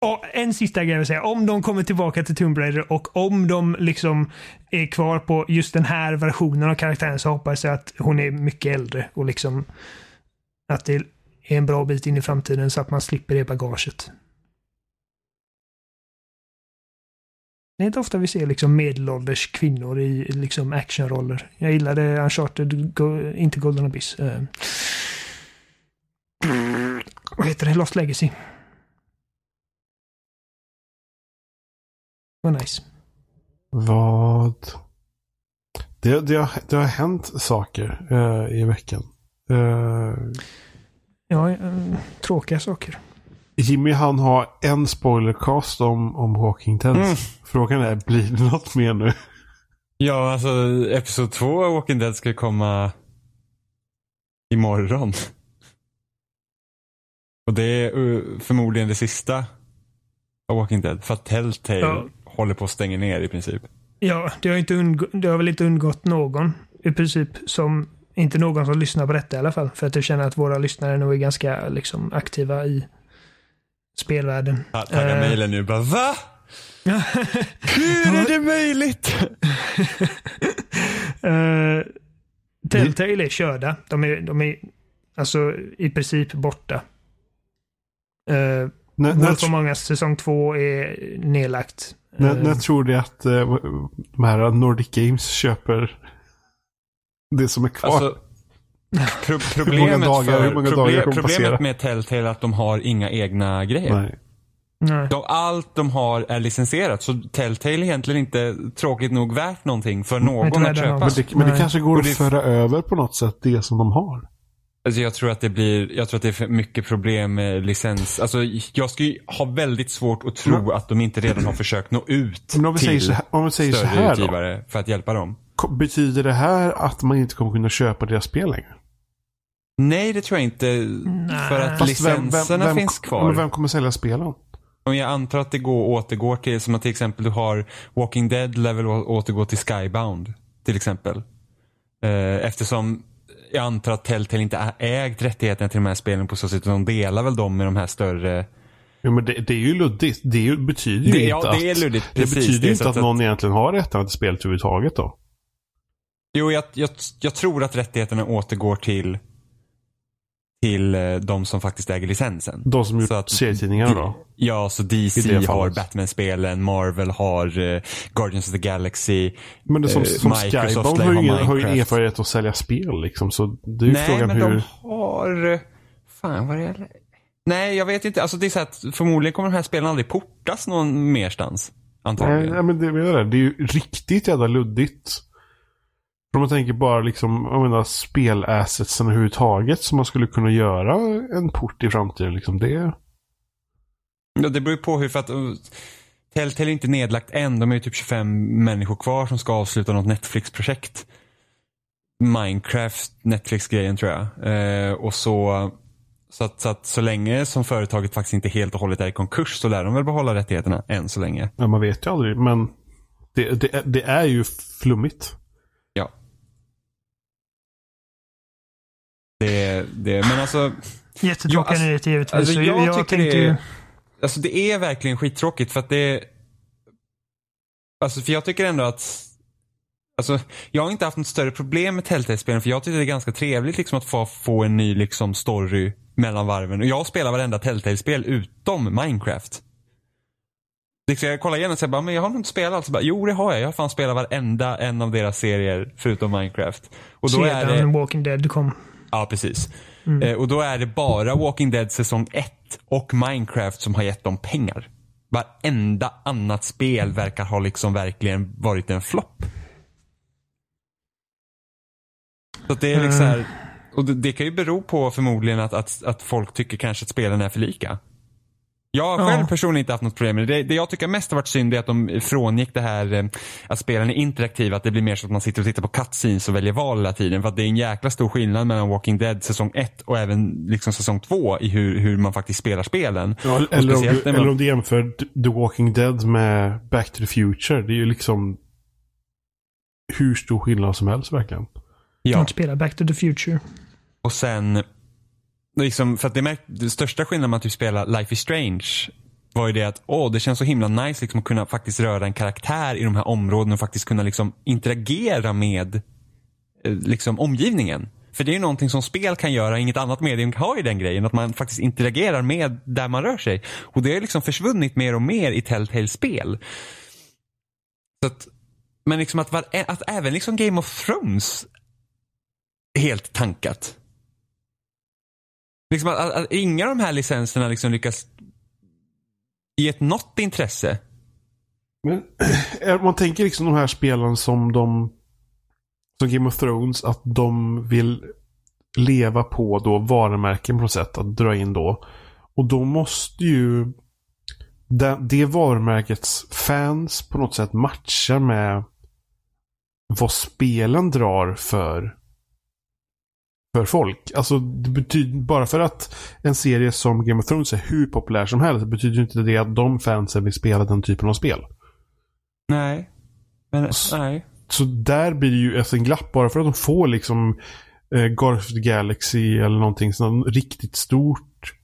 och en sista grej jag vill säga. Om de kommer tillbaka till Tomb Raider och om de liksom är kvar på just den här versionen av karaktären så hoppas jag att hon är mycket äldre och liksom att det en bra bit in i framtiden så att man slipper det bagaget. Det är inte ofta vi ser liksom medelålders kvinnor i liksom actionroller. Jag gillade Uncharted, Go, inte Golden Abyss. Uh, vad heter det? Lost Legacy. Vad nice. Vad? Det, det, har, det har hänt saker eh, i veckan. Eh, Ja, eh, tråkiga saker. Jimmy han har en spoilercast om, om Walking Dead. Mm. Frågan är, blir det något mer nu? Ja, alltså episod två av Walking Dead ska komma imorgon. Och det är uh, förmodligen det sista av Walking Dead. För att Telltale Ja. håller på att stänga ner i princip. Ja, det har, inte undgå, det har väl inte undgått någon i princip som inte någon som lyssnar på detta i alla fall. För att jag känner att våra lyssnare nog är ganska liksom, aktiva i spelvärlden. Ta- Tagga Eh. mejlen nu bara va? Hur är det möjligt? uh, Telltale är körda. De är, de är alltså i princip borta. Uh, När, Wolf Among Us säsong två är nedlagt. när, när tror du att eh, de här Nordic Games köper det som är kvar? Alltså, pro Hur många problemet, dagar- för, hur många proble- dagar kommer passera? problemet med Telltale är att de har inga egna grejer. Nej. nej. De, allt de har är licensierat. Så Telltale är egentligen inte tråkigt nog värt någonting för någon att köpa. något. Men, det, men det kanske går Och att det- föra över på något sätt det som de har. Alltså jag tror att det blir, jag tror att det är för mycket problem med licens. Alltså jag skulle ju ha väldigt svårt att tro att de inte redan har försökt nå ut Men om vi säger till så här, om vi säger så större här då. utgivare för att hjälpa dem. Betyder det här att man inte kommer kunna köpa deras spel längre? Nej, det tror jag inte. För att Fast vem- vem- licenserna vem- finns kvar. Men vem kommer sälja spelen? Och jag antar att det går, återgår till, som att till exempel du har Walking Dead level återgår till Skybound. Till exempel. Eh, Eftersom jag antar att Telltale inte ägt rättigheterna till de här spelen på så sätt. De delar väl dem med de här större. Ja, men det, det är ju luddigt. Det betyder ju Det- inte ja, att... det är luddigt. det Precis, betyder det är ju inte så att, att- någon egentligen har rättigheterna till spelet överhuvudtaget då. Jo, jag, jag, jag tror att rättigheterna återgår till till eh, de som faktiskt äger licensen. De som gjort Så att- serietidningarna då? Ja, så DC har. Batman-spelen, Marvel har eh, Guardians of the Galaxy. Men det som, Eh, som Microsoft har ju, ingen, har ju erfarenhet att sälja spel liksom. Så det är ju Nej, frågan men hur... de har... Fan, vad är det? Nej, jag vet inte. Alltså det är så att förmodligen kommer de här spelen aldrig portas någon merstans. Antagligen. nej, men det, är det. det är ju riktigt jävla luddigt. Om man tänker bara liksom, jag menar spelassets överhuvudtaget som man skulle kunna göra en port i framtiden liksom. Det... Ja, det beror ju på hur, för att uh, Telltale är inte nedlagt än. De är ju typ 25 människor kvar som ska avsluta något Netflix-projekt. Minecraft, Netflix-grejen tror jag. Eh, och så, så att, så att så länge som företaget faktiskt inte helt och hållet är i konkurs så lär de väl behålla rättigheterna än så länge. Ja, man vet ju aldrig. Men det, det, det är ju flummigt. Det, det, men alltså, Jättetråkiga alltså- nyheter givetvis. alltså Så jag, tycker tänkte det ju... är, alltså det är verkligen skittråkigt för att det Alltså för jag tycker ändå att Alltså, jag har inte haft något större problem med Telltale-spelen för jag tycker det är ganska trevligt liksom att få, få en ny liksom story mellan varven. Och jag spelar varenda Telltale-spel utom Minecraft. Liksom jag kollar igenom och säger bara, men jag har nog inte spelat allt. Bara, jo det har jag. Jag har fan spelat varenda en av deras serier förutom Minecraft. Och då är det... Sedan Walking Dead kom. Ja, precis. Eh, och då är det bara Walking Dead säsong 1 och Minecraft som har gett dem pengar. Varenda annat spel verkar ha liksom verkligen varit en flopp. Så det är liksom här, och det, det kan ju bero på förmodligen att, att, att folk tycker kanske att spelen är för lika. Jag har själv Ja. personligen inte haft något problem med det. det. Jag tycker mest har varit synd är att de frångick det här eh, att spelen är interaktiva. Att det blir mer så att man sitter och tittar på cutscenes och väljer val hela tiden. För att det är en jäkla stor skillnad mellan Walking Dead säsong 1 och även liksom säsong 2 i hur, hur man faktiskt spelar spelen. Ja, eller, om speciellt du, när man- eller om du jämför The Walking Dead med Back to the Future. Det är ju liksom hur stor skillnad som helst verkligen. Ja. De spelar Back to the Future. Och sen, liksom, för att det, märkt, det största skillnaden med att typ spela Life is Strange var ju det att åh, det känns så himla nice liksom, att kunna faktiskt röra en karaktär i de här områdena och faktiskt kunna liksom, interagera med eh, liksom, omgivningen. För det är ju någonting som spel kan göra, inget annat medium har ju den grejen. Att man faktiskt interagerar med där man rör sig. Och det har liksom försvunnit mer och mer i Telltale-spel. Så att, men liksom att, var, att även liksom Game of Thrones helt tankat. Liksom att, att, att inga av de här licenserna liksom lyckas ge ett något intresse. Men om man tänker liksom de här spelen som de som Game of Thrones, att de vill leva på då varumärken på något sätt, att dra in då. Och då måste ju det, det varumärkets fans på något sätt matcha med vad spelen drar för för folk. Alltså det betyder bara för att en serie som Game of Thrones är hur populär som helst betyder inte det att de fansen vill spela den typen av spel. Nej. Men, S- nej. Så där blir det ju ett en glapp bara för att de får liksom eh, the Galaxy eller någonting sånt riktigt stort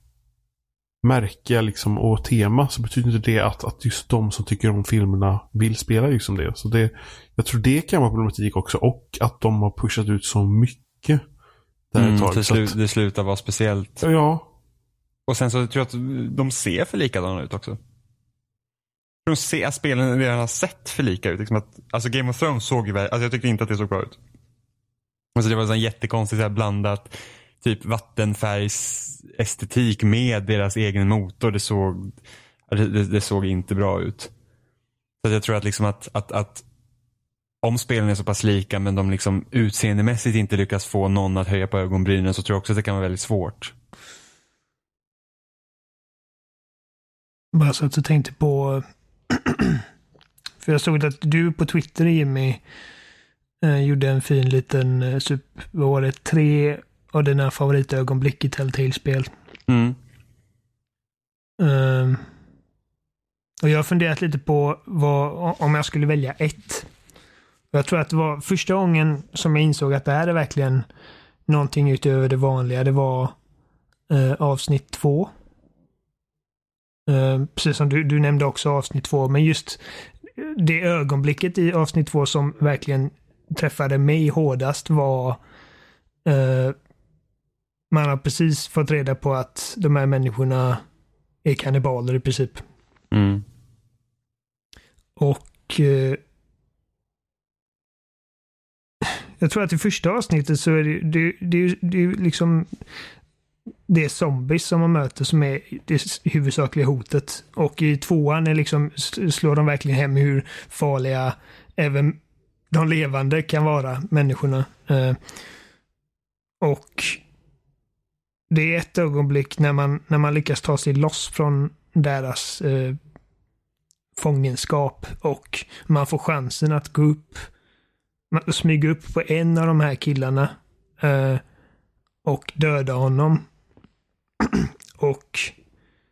märke liksom och tema så betyder inte det att, att just de som tycker om filmerna vill spela liksom det. Så det, jag tror det kan vara problematik också och att de har pushat ut så mycket där ett Mm, tag. slut, att, det slutar vara speciellt. ja, Och sen så tror jag att de ser för likadana ut också. De ser att spelen redan har sett för lika ut. Liksom att, alltså Game of Thrones såg ju alltså jag tyckte inte att det såg bra ut. Alltså det var en jättekonstigt så här blandat typ vattenfärgsestetik med deras egen motor. Det såg, det, det, det såg inte bra ut. Så jag tror att liksom att, att, att om spelen är så pass lika men de liksom utseendemässigt inte lyckas få någon att höja på ögonbrynen så tror jag också att det kan vara väldigt svårt. Bara så att jag tänkte på... För jag såg att du på Twitter, Jimmy, eh, gjorde en fin liten, eh, sup, vad var det, tre av dina favoritögonblick i Telltale-spel. Mm. Ehm, och jag har funderat lite på vad, om jag skulle välja ett. Jag tror att det var första gången som jag insåg att det här är verkligen någonting utöver det vanliga. Det var eh, avsnitt två. Eh, precis som du, du nämnde också avsnitt två, men just det ögonblicket i avsnitt två som verkligen träffade mig hårdast var eh, man har precis fått reda på att de här människorna är kannibaler i princip. Mm. Och jag tror att i första avsnittet så är det, det, det, det är liksom det är zombies som man möter som är det huvudsakliga hotet. Och i tvåan är liksom, slår de verkligen hem hur farliga även de levande kan vara, människorna. Eh, och det är ett ögonblick när man, när man lyckas ta sig loss från deras eh, fångenskap och man får chansen att gå upp, smyga upp på en av de här killarna eh, och döda honom. och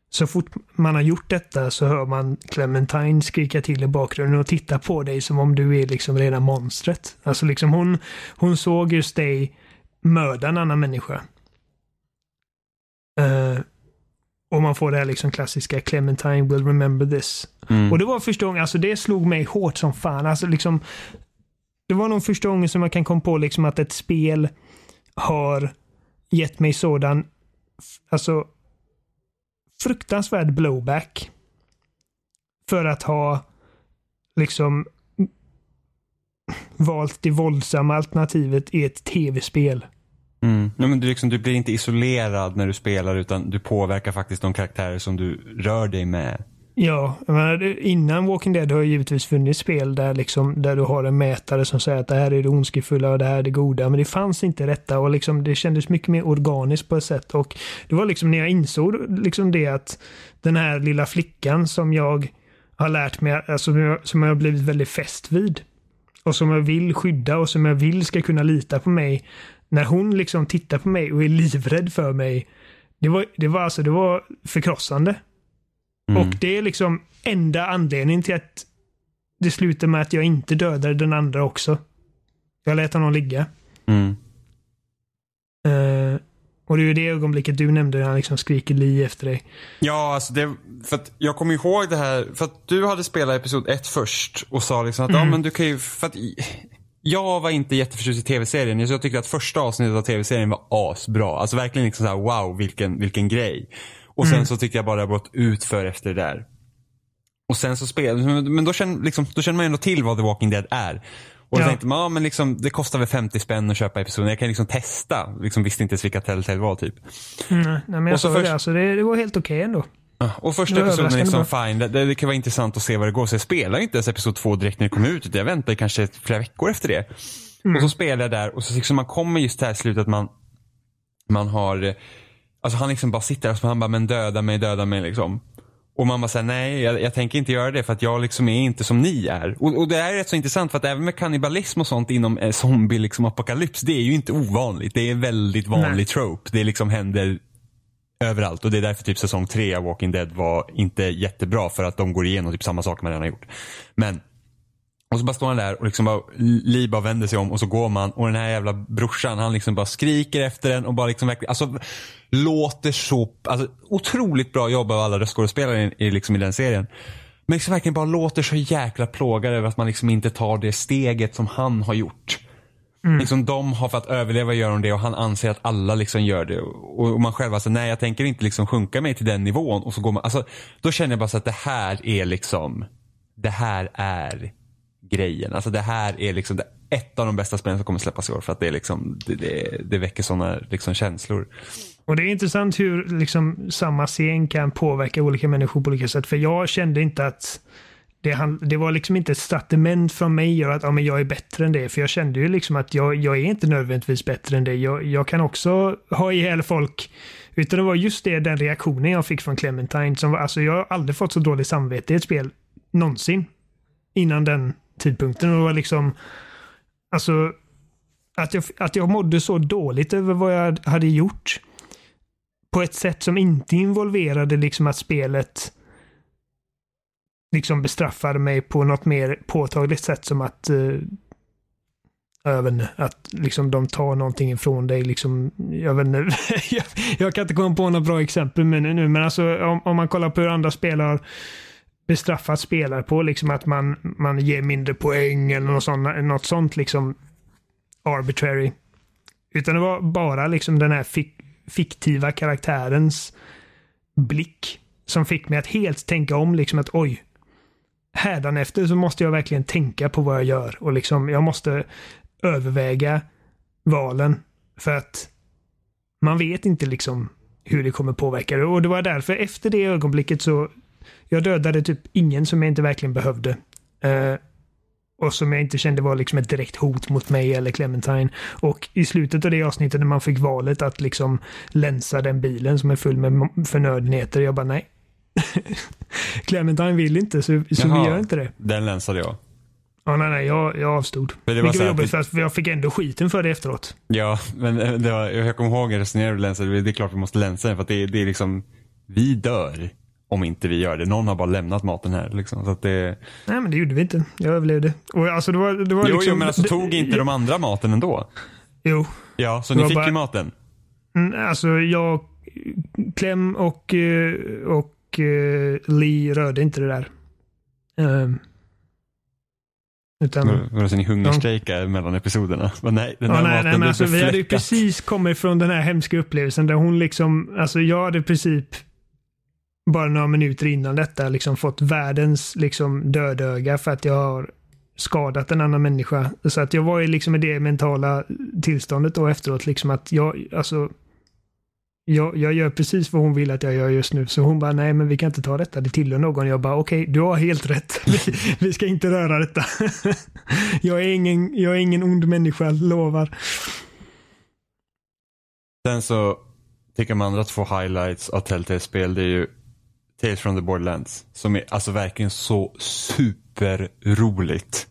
så fort man har gjort detta så hör man Clementine skrika till i bakgrunden och titta på dig som om du är liksom rena monstret. Alltså liksom hon, hon såg just dig mörda en annan människa. Uh, och man får det här liksom klassiska Clementine will remember this. Mm. Och det var första gången, alltså det slog mig hårt som fan. Alltså liksom, det var nog första gången som jag kan komma på liksom att ett spel har gett mig sådan, alltså fruktansvärd blowback. För att ha liksom valt det våldsamma alternativet i ett tv-spel. Mm. Men du, liksom, du blir inte isolerad när du spelar utan du påverkar faktiskt de karaktärer som du rör dig med. Ja, men innan Walking Dead har det givetvis funnits spel där, liksom, där du har en mätare som säger att det här är det ondskefulla och det här är det goda. Men det fanns inte detta och liksom, det kändes mycket mer organiskt på ett sätt. Och det var liksom när jag insåg liksom det att den här lilla flickan som jag har lärt mig, alltså, som jag har blivit väldigt fäst vid och som jag vill skydda och som jag vill ska kunna lita på mig. När hon liksom tittar på mig och är livrädd för mig. Det var, det var alltså, det var förkrossande. Mm. Och det är liksom enda anledningen till att det slutar med att jag inte dödade den andra också. Jag lät honom ligga. Mm. Uh, och det är ju det ögonblicket du nämnde när han liksom skriker li efter dig. Ja, alltså det, för att jag kommer ihåg det här, för att du hade spelat episod 1 först och sa liksom att Mm. ja men du kan ju, för att jag var inte jätteförtjust i tv-serien. Så jag tyckte att första avsnittet av tv-serien var asbra. Alltså verkligen liksom så här, wow vilken, vilken grej. Och sen Mm. så tyckte jag bara det har gått ut för efter det där. Och sen så spelade, men då känner, liksom, då känner man ju ändå till vad The Walking Dead är. Och då Ja. tänkte man, ja men liksom, det kostar väl 50 spänn att köpa episoden. Jag kan liksom testa. Liksom visste inte ens vilka Telltale var typ. Mm, nej, men jag Och så sa ju först- det, alltså det, det var helt okej ändå. Och första Det episoden är liksom fine. Det, det kan vara intressant att se vad det går. Så jag spelar ju inte ens episod två direkt när det kom ut. Jag väntar kanske flera veckor efter det. Och så spelar jag där och så liksom man kommer just till det här slutet att man, man har, alltså han liksom bara sitter där och han bara, men döda mig, döda mig liksom. Och man bara säger nej, jag, jag tänker inte göra det för att jag liksom är inte som ni är. Och, och det är rätt så intressant för att även med kannibalism och sånt inom eh, zombie liksom apokalyps, det är ju inte ovanligt. Det är en väldigt vanlig Nej. trope. Det liksom händer överallt och det är därför typ säsong tre av Walking Dead var inte jättebra för att de går igenom typ samma sak man redan har gjort. Men och så bara står han där och liksom bara, Lee bara vänder sig om och så går man och den här jävla brorsan han liksom bara skriker efter den och bara liksom verkligen, alltså låter så, alltså otroligt bra jobb av alla röstskådespelare i, i, liksom i den serien. Men liksom verkligen bara låter så jäkla plågad över att man liksom inte tar det steget som han har gjort. Liksom de har för att överleva gör de det och han anser att alla liksom gör det. Och, och man själv alltså, nej jag tänker inte liksom sjunka mig till den nivån. Och så går man, alltså, då känner jag bara så att det här är liksom, det här är grejen. Alltså det här är liksom det, ett av de bästa spelen som kommer släppas i år. För att det är liksom, det, det, det väcker sådana liksom känslor. Och det är intressant hur liksom samma scen kan påverka olika människor på olika sätt. För jag kände inte att det, han, det var liksom inte ett statement från mig att ja, men jag är bättre än det. För jag kände ju liksom att jag, jag är inte nödvändigtvis bättre än det. Jag, jag kan också ha ihjäl folk. Utan det var just det, den reaktionen jag fick från Clementine. Som var, alltså jag har aldrig fått så dåligt samvete i ett spel någonsin. Innan den tidpunkten. Och det var liksom, alltså att jag, att jag mådde så dåligt över vad jag hade gjort. På ett sätt som inte involverade liksom att spelet liksom bestraffade mig på något mer påtagligt sätt som att eh, jag vet inte, att liksom de tar någonting ifrån dig. Liksom, jag, vet inte, jag, jag kan inte komma på något bra exempel men, nu, men alltså, om, om man kollar på hur andra spelare bestraffat spelare på, liksom att man, man ger mindre poäng eller något sånt, något sånt liksom arbitrary. Utan det var bara liksom den här fick, fiktiva karaktärens blick som fick mig att helt tänka om liksom att oj, hädanefter så måste jag verkligen tänka på vad jag gör och liksom jag måste överväga valen för att man vet inte liksom hur det kommer påverka det och det var därför efter det ögonblicket så jag dödade typ ingen som jag inte verkligen behövde. Uh, och som jag inte kände var liksom ett direkt hot mot mig eller Clementine. Och i slutet av det avsnittet när man fick valet att liksom länsa den bilen som är full med förnödenheter. Jag bara nej. Clementine vill inte så, så vi gör inte det. Den länsade jag. Ja, nej, nej, jag, jag avstod. För det var var jobbigt för jag fick ändå skiten för det efteråt. Ja, men det var, jag kommer ihåg jag resonerade länsade. Det är klart vi måste länsa den för att det, det är liksom, vi dör om inte vi gör det. Någon har bara lämnat maten här. Liksom, så att det... Nej, men det gjorde vi inte. Jag överlevde. Och alltså, det var, det var jo, liksom, jo, men alltså tog inte de andra maten ändå? Jo. Ja, så ni fick bara... ju maten? Mm, alltså, jag, Clem och, eh, och uh, Lee rörde inte det där. Um, utan, Vadå, så ni hungerstrejkar ja. mellan episoderna? Men nej, den ja, här nej, maten nej, men alltså, Vi hade ju precis kommit från den här hemska upplevelsen där hon liksom, alltså jag hade i princip bara några minuter innan detta liksom fått världens liksom dödöga för att jag har skadat en annan människa. Så att jag var ju liksom i det mentala tillståndet då efteråt liksom att jag, alltså jag, jag gör precis vad hon vill att jag gör just nu. Så hon bara, nej men vi kan inte ta detta, det tillhör någon. Jag bara, okej, okay, du har helt rätt. Vi, vi, ska inte röra detta. jag, är ingen, jag är ingen ond människa, lovar. Sen så tycker man andra två highlights av Telltale-spel, det är ju Tales from the Borderlands. Som är alltså verkligen så superroligt.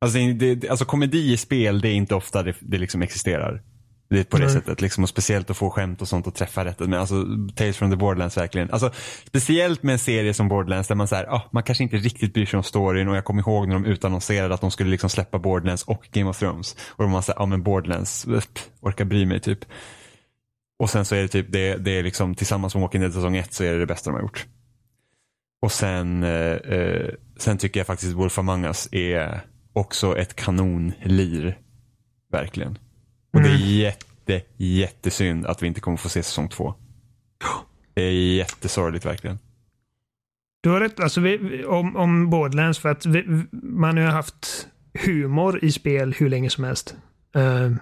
Alltså, det, alltså komedi i spel, det är inte ofta det, det liksom existerar. Det är på det mm. sättet. Liksom, och speciellt att få skämt och sånt och träffa rätt. Men alltså Tales from the Borderlands verkligen. Alltså, speciellt med en serie som Borderlands där man säger, oh, man kanske inte riktigt bryr sig om storyn och jag kommer ihåg när de utannonserade att de skulle liksom släppa Borderlands och Game of Thrones. Och man säger, ja men Borderlands, orkar bry mig typ. Och sen så är det typ, det, det är liksom tillsammans med Walking Dead säsong 1 så är det det bästa de har gjort. Och sen, eh, eh, sen tycker jag faktiskt Wolf Among Us är också ett kanonlir. Verkligen. Och mm. det är mm. jätte, jättesynd att vi inte kommer få se säsong två. Det är jättesorgligt verkligen. Du har rätt alltså, vi, om, om Borderlands för att vi, man har haft humor i spel hur länge som helst. Uh,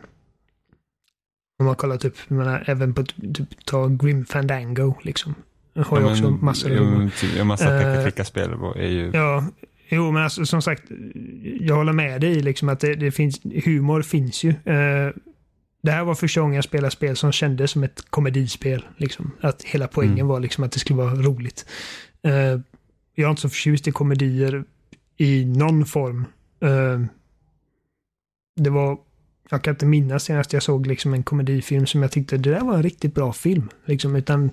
om man kollar typ, menar, även på typ, ta Grim Fandango liksom. Har ju ja, också massor av. Ja, massa uh, klicka-spel är ju... Ja, jo men alltså som sagt, jag håller med dig liksom att det, det finns, humor finns ju. Uh, det här var första gången jag spelade spel som kändes som ett komedispel. Liksom. Att hela poängen mm. var liksom att det skulle vara roligt. Uh, jag är inte så förtjust i komedier i någon form. Uh, det var, jag kan inte minnas senast jag såg liksom en komedifilm som jag tyckte det där var en riktigt bra film. Liksom, utan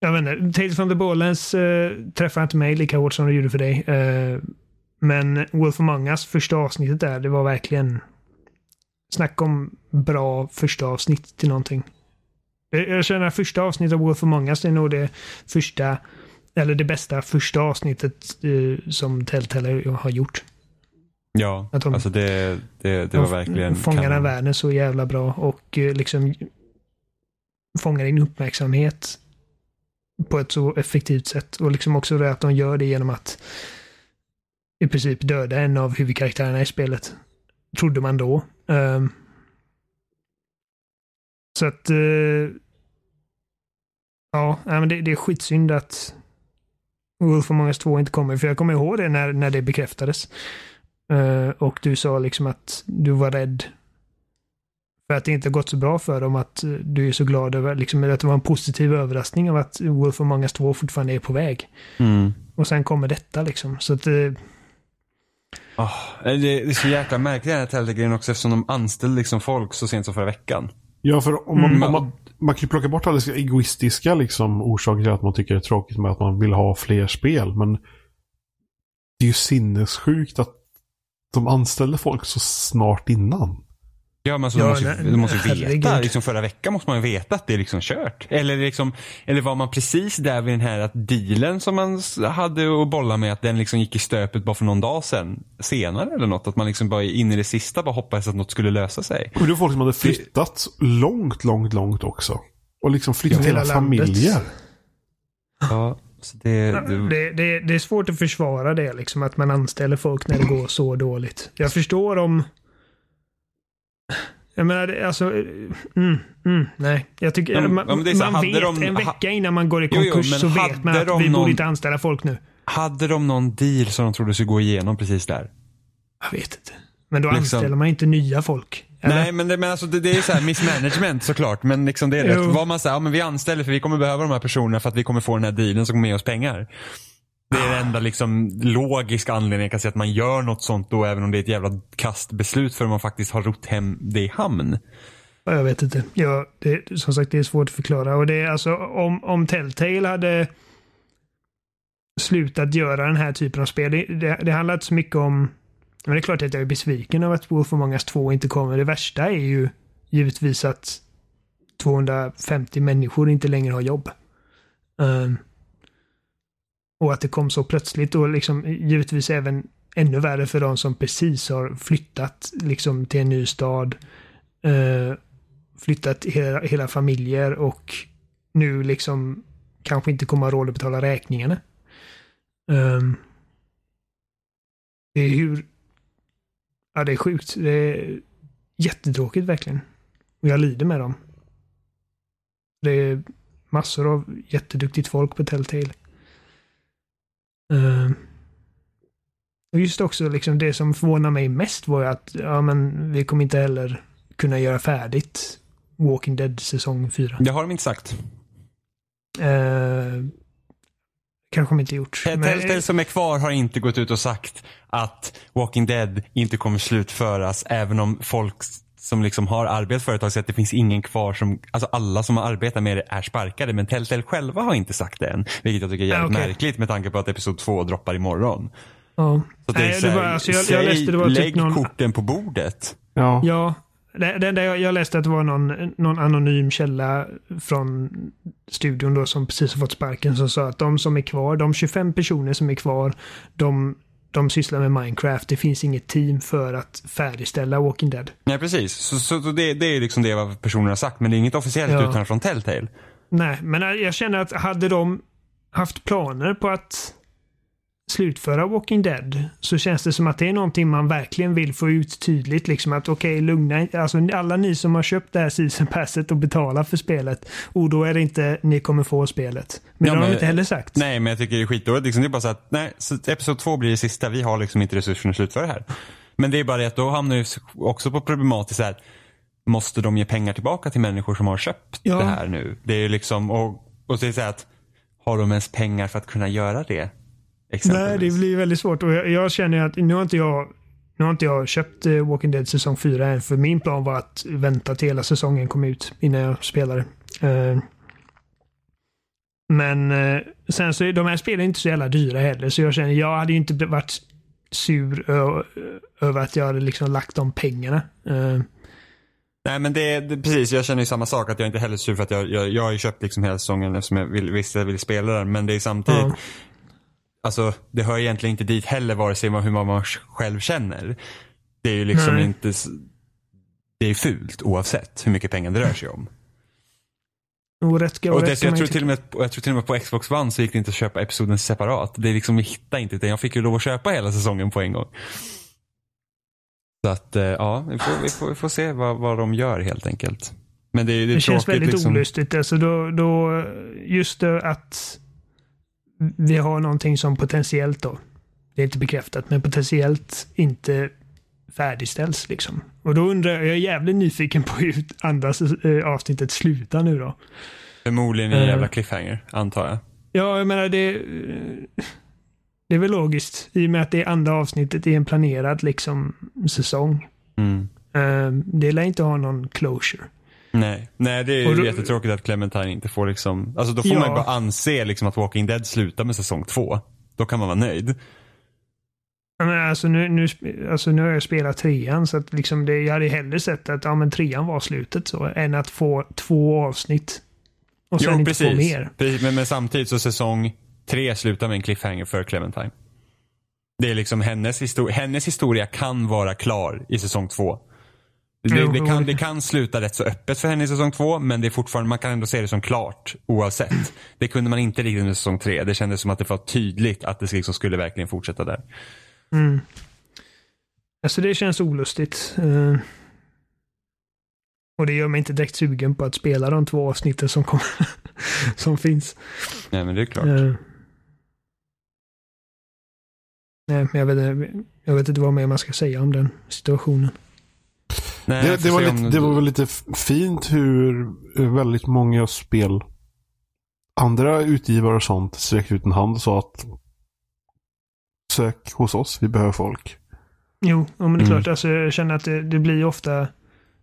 jag vet inte, Tales from the Borderlands äh, träffade inte mig lika hårt som det gjorde för dig. Äh, men Wolf Among Us första avsnittet där, det var verkligen Snacka om bra första avsnitt till någonting. Jag känner att första avsnittet av Wolf Among Us är nog det första, eller det bästa första avsnittet eh, som Telltale har gjort. Ja, att de, alltså det, det, det var verkligen... Fångar den världen så jävla bra och eh, liksom fångar din uppmärksamhet på ett så effektivt sätt. Och liksom också det att de gör det genom att i princip döda en av huvudkaraktärerna i spelet. Trodde man då. Um, så att... Uh, ja, men det, det är skitsynd att Wolf Among Us 2 inte kommer. För jag kommer ihåg det när, när det bekräftades. Uh, och du sa liksom att du var rädd för att det inte gått så bra för dem. Att du är så glad över liksom, att det var en positiv överraskning av att Wolf Among Us 2 fortfarande är på väg. Mm. Och sen kommer detta liksom. Så att... Oh, det, är så jäkla märkligt den här Telltale-grejen också eftersom de anställde liksom folk så sent som förra veckan. Ja, för om man, mm. om man, man kan ju plocka bort alla egoistiska liksom, orsaker till att man tycker det är tråkigt med att man vill ha fler spel. Men det är ju sinnessjukt att de anställde folk så snart innan. Ja, men alltså, Ja, du måste, nej, du måste veta. herregud. Liksom förra veckan måste man ju veta att det är liksom kört. Eller, liksom, eller var man precis där vid den här att dealen som man hade att bolla med, att den liksom gick i stöpet bara för någon dag sedan, senare eller något. Att man liksom bara in i det sista bara hoppades att något skulle lösa sig. Och det var folk som hade flyttat långt, långt, långt också. Och liksom flyttat Ja, hela, hela familjer. Ja, det, det, Det, det, det är svårt att försvara det, liksom, att man anställer folk när det går så dåligt. Jag förstår om... Jag menar, alltså... Mm, mm, nej. Jag tycker... Ja, man ja, så man vet de- en vecka innan man går i Jo, jo, konkurs men så vet man att vi någon- borde inte anställa folk nu. hade de någon deal som de trodde skulle gå igenom precis där? Jag vet inte. Men då Liksom- anställer man inte nya folk. Eller? Nej, men det, men alltså, det, det är så här mismanagement såklart. Men liksom det är rätt. Vad man säger, ja men vi anställer för vi kommer behöva de här personerna för att vi kommer få den här dealen som kommer ge oss pengar. Det är den enda liksom logiska anledningen jag kan säga att man gör något sånt då även om det är ett jävla kastbeslut för man faktiskt har rott hem det i hamn. Ja, Jag vet inte. Ja, det, som sagt, det är svårt att förklara. Och det är alltså om, om Telltale hade slutat göra den här typen av spel. Det, det, det handlar inte så mycket om... Men det är klart att jag är besviken över att Wolf Among Us 2 inte kommer. Det värsta är ju givetvis att 250 människor inte längre har jobb. Um, och att det kom så plötsligt och liksom givetvis även ännu värre för de som precis har flyttat liksom till en ny stad. Uh, flyttat hela, hela familjer och nu liksom kanske inte kommer ha råd att betala räkningarna. Um, det är hur... Ja, det är sjukt. Det är jättetråkigt verkligen. Och jag lider med dem. Det är massor av jätteduktigt folk på Telltale. Ehm, och just också liksom det som förvånar mig mest var ju att ja, men vi kommer inte heller kunna göra färdigt Walking Dead säsong 4. Det har de inte sagt. Eh, kanske de inte gjort. Telltale som är kvar har inte gått ut och sagt att Walking Dead inte kommer slutföras även om folk som liksom har arbetat företag säger att det finns ingen kvar som, alltså alla som har arbetat med det är sparkade men Telltale själva har inte sagt det än. Vilket jag tycker är jävligt Ah, okej. märkligt med tanke på att episod två droppar imorgon. ja. Så det är Nej, så det här, var, alltså, jag, jag läste det var lägg typ någon... korten på bordet. Ja. Ja, det, det, det, jag jag läste att det var någon, någon anonym källa från studion då som precis har fått sparken som sa att de som är kvar, de 25 personer som är kvar, de, de sysslar med Minecraft. Det finns inget team för att färdigställa Walking Dead. Nej precis, så, så, så det, det är liksom det vad personen har sagt men det är inget officiellt Ja. uttalande från Telltale. Nej, men jag känner att hade de haft planer på att slutföra Walking Dead så känns det som att det är någonting man verkligen vill få ut tydligt. Liksom att okej, lugna Alltså alla ni som har köpt det här season passet och betalar för spelet. Och då är det inte ni kommer få spelet. Men Ja, det har de inte heller sagt. Nej, men jag tycker det är skitdåligt. Liksom, det är bara så att, nej, episod två blir det sista. Vi har liksom inte resurserna att slutföra det här. Men det är bara det att då hamnar vi också på problematiskt här. Måste de ge pengar tillbaka till människor som har köpt Ja. det här nu? Det är ju liksom, och, och så är det så här att, har de ens pengar för att kunna göra det? Nej, det blir väldigt svårt. Och jag, jag känner att nu har inte jag nu har inte jag köpt eh, Walking Dead säsong 4 än. För min plan var att vänta till hela säsongen kom ut innan jag spelade. Eh, men eh, sen så är de här spelen inte så jävla dyra heller. Så jag känner, jag hade ju inte varit sur över att jag hade liksom lagt de pengarna. Nej men det, det, precis, jag känner ju samma sak att jag inte heller är sur för att jag, jag, jag har ju köpt liksom hela säsongen eftersom jag vill, visste jag ville spela den. Men det är samtidigt, Ja. Alltså det hör egentligen inte dit heller vare sig hur man, själv känner. Det är ju liksom Nej. inte, det är fult oavsett hur mycket pengar det rör sig om. och rätt ska Och det, jag, tror till och med, jag tror till och med på Xbox One så gick det inte att köpa episoden separat. Det är liksom, vi hittade inte utan jag fick ju lov att köpa hela säsongen på en gång. Så att, eh, ja, vi får, vi får, vi får se vad, vad de gör helt enkelt. Men det, det Det känns väldigt liksom. olustigt. Alltså då, då, just det att vi har någonting som potentiellt då, det är inte bekräftat, men potentiellt inte färdigställs liksom. Och då undrar jag, jag är jävligt nyfiken på hur andra eh, avsnittet slutar nu då. Förmodligen en Eh. jävla cliffhanger, antar jag. Ja, jag menar det, det är väl logiskt i och med att det är andra avsnittet i en planerad liksom säsong. Mm. Eh, Det lär inte ha någon closure. Nej, Nej det är då- jättetråkigt att Clementine inte får liksom, alltså då får Ja. man ju bara anse liksom att Walking Dead slutar med säsong två. Då kan man vara nöjd. Men alltså, nu, nu, alltså nu har jag spelat trean så att liksom det, jag hade hellre sett att ja, men trean var slutet så än att få två avsnitt. Och sen Jo, inte få mer. precis. Men, men samtidigt så säsong tre slutar med en cliffhanger för Clementine. Det är liksom hennes, histor- hennes historia kan vara klar i säsong två. Det, det, kan, jo. det kan sluta rätt så öppet för henne i säsong två, men det är fortfarande, man kan ändå se det som klart oavsett. Det kunde man inte riktigt med säsong tre. Det kändes som att det var tydligt att det liksom skulle verkligen fortsätta där. Mm. Alltså det känns olustigt. Eh, och det gör mig inte direkt sugen på att spela de två avsnitten som, kommer, som finns. Nej, men det är klart. Eh. Nej, men jag vet, jag vet inte vad mer man ska säga om den situationen. Nej, Det, jag det, var lite, om- det var väl lite fint hur eh, väldigt många spel andra utgivare och sånt sträckte ut en hand och sa att sök hos oss, vi behöver folk. Jo, ja, men det är Mm. klart. Alltså, jag känner att det, det blir ofta...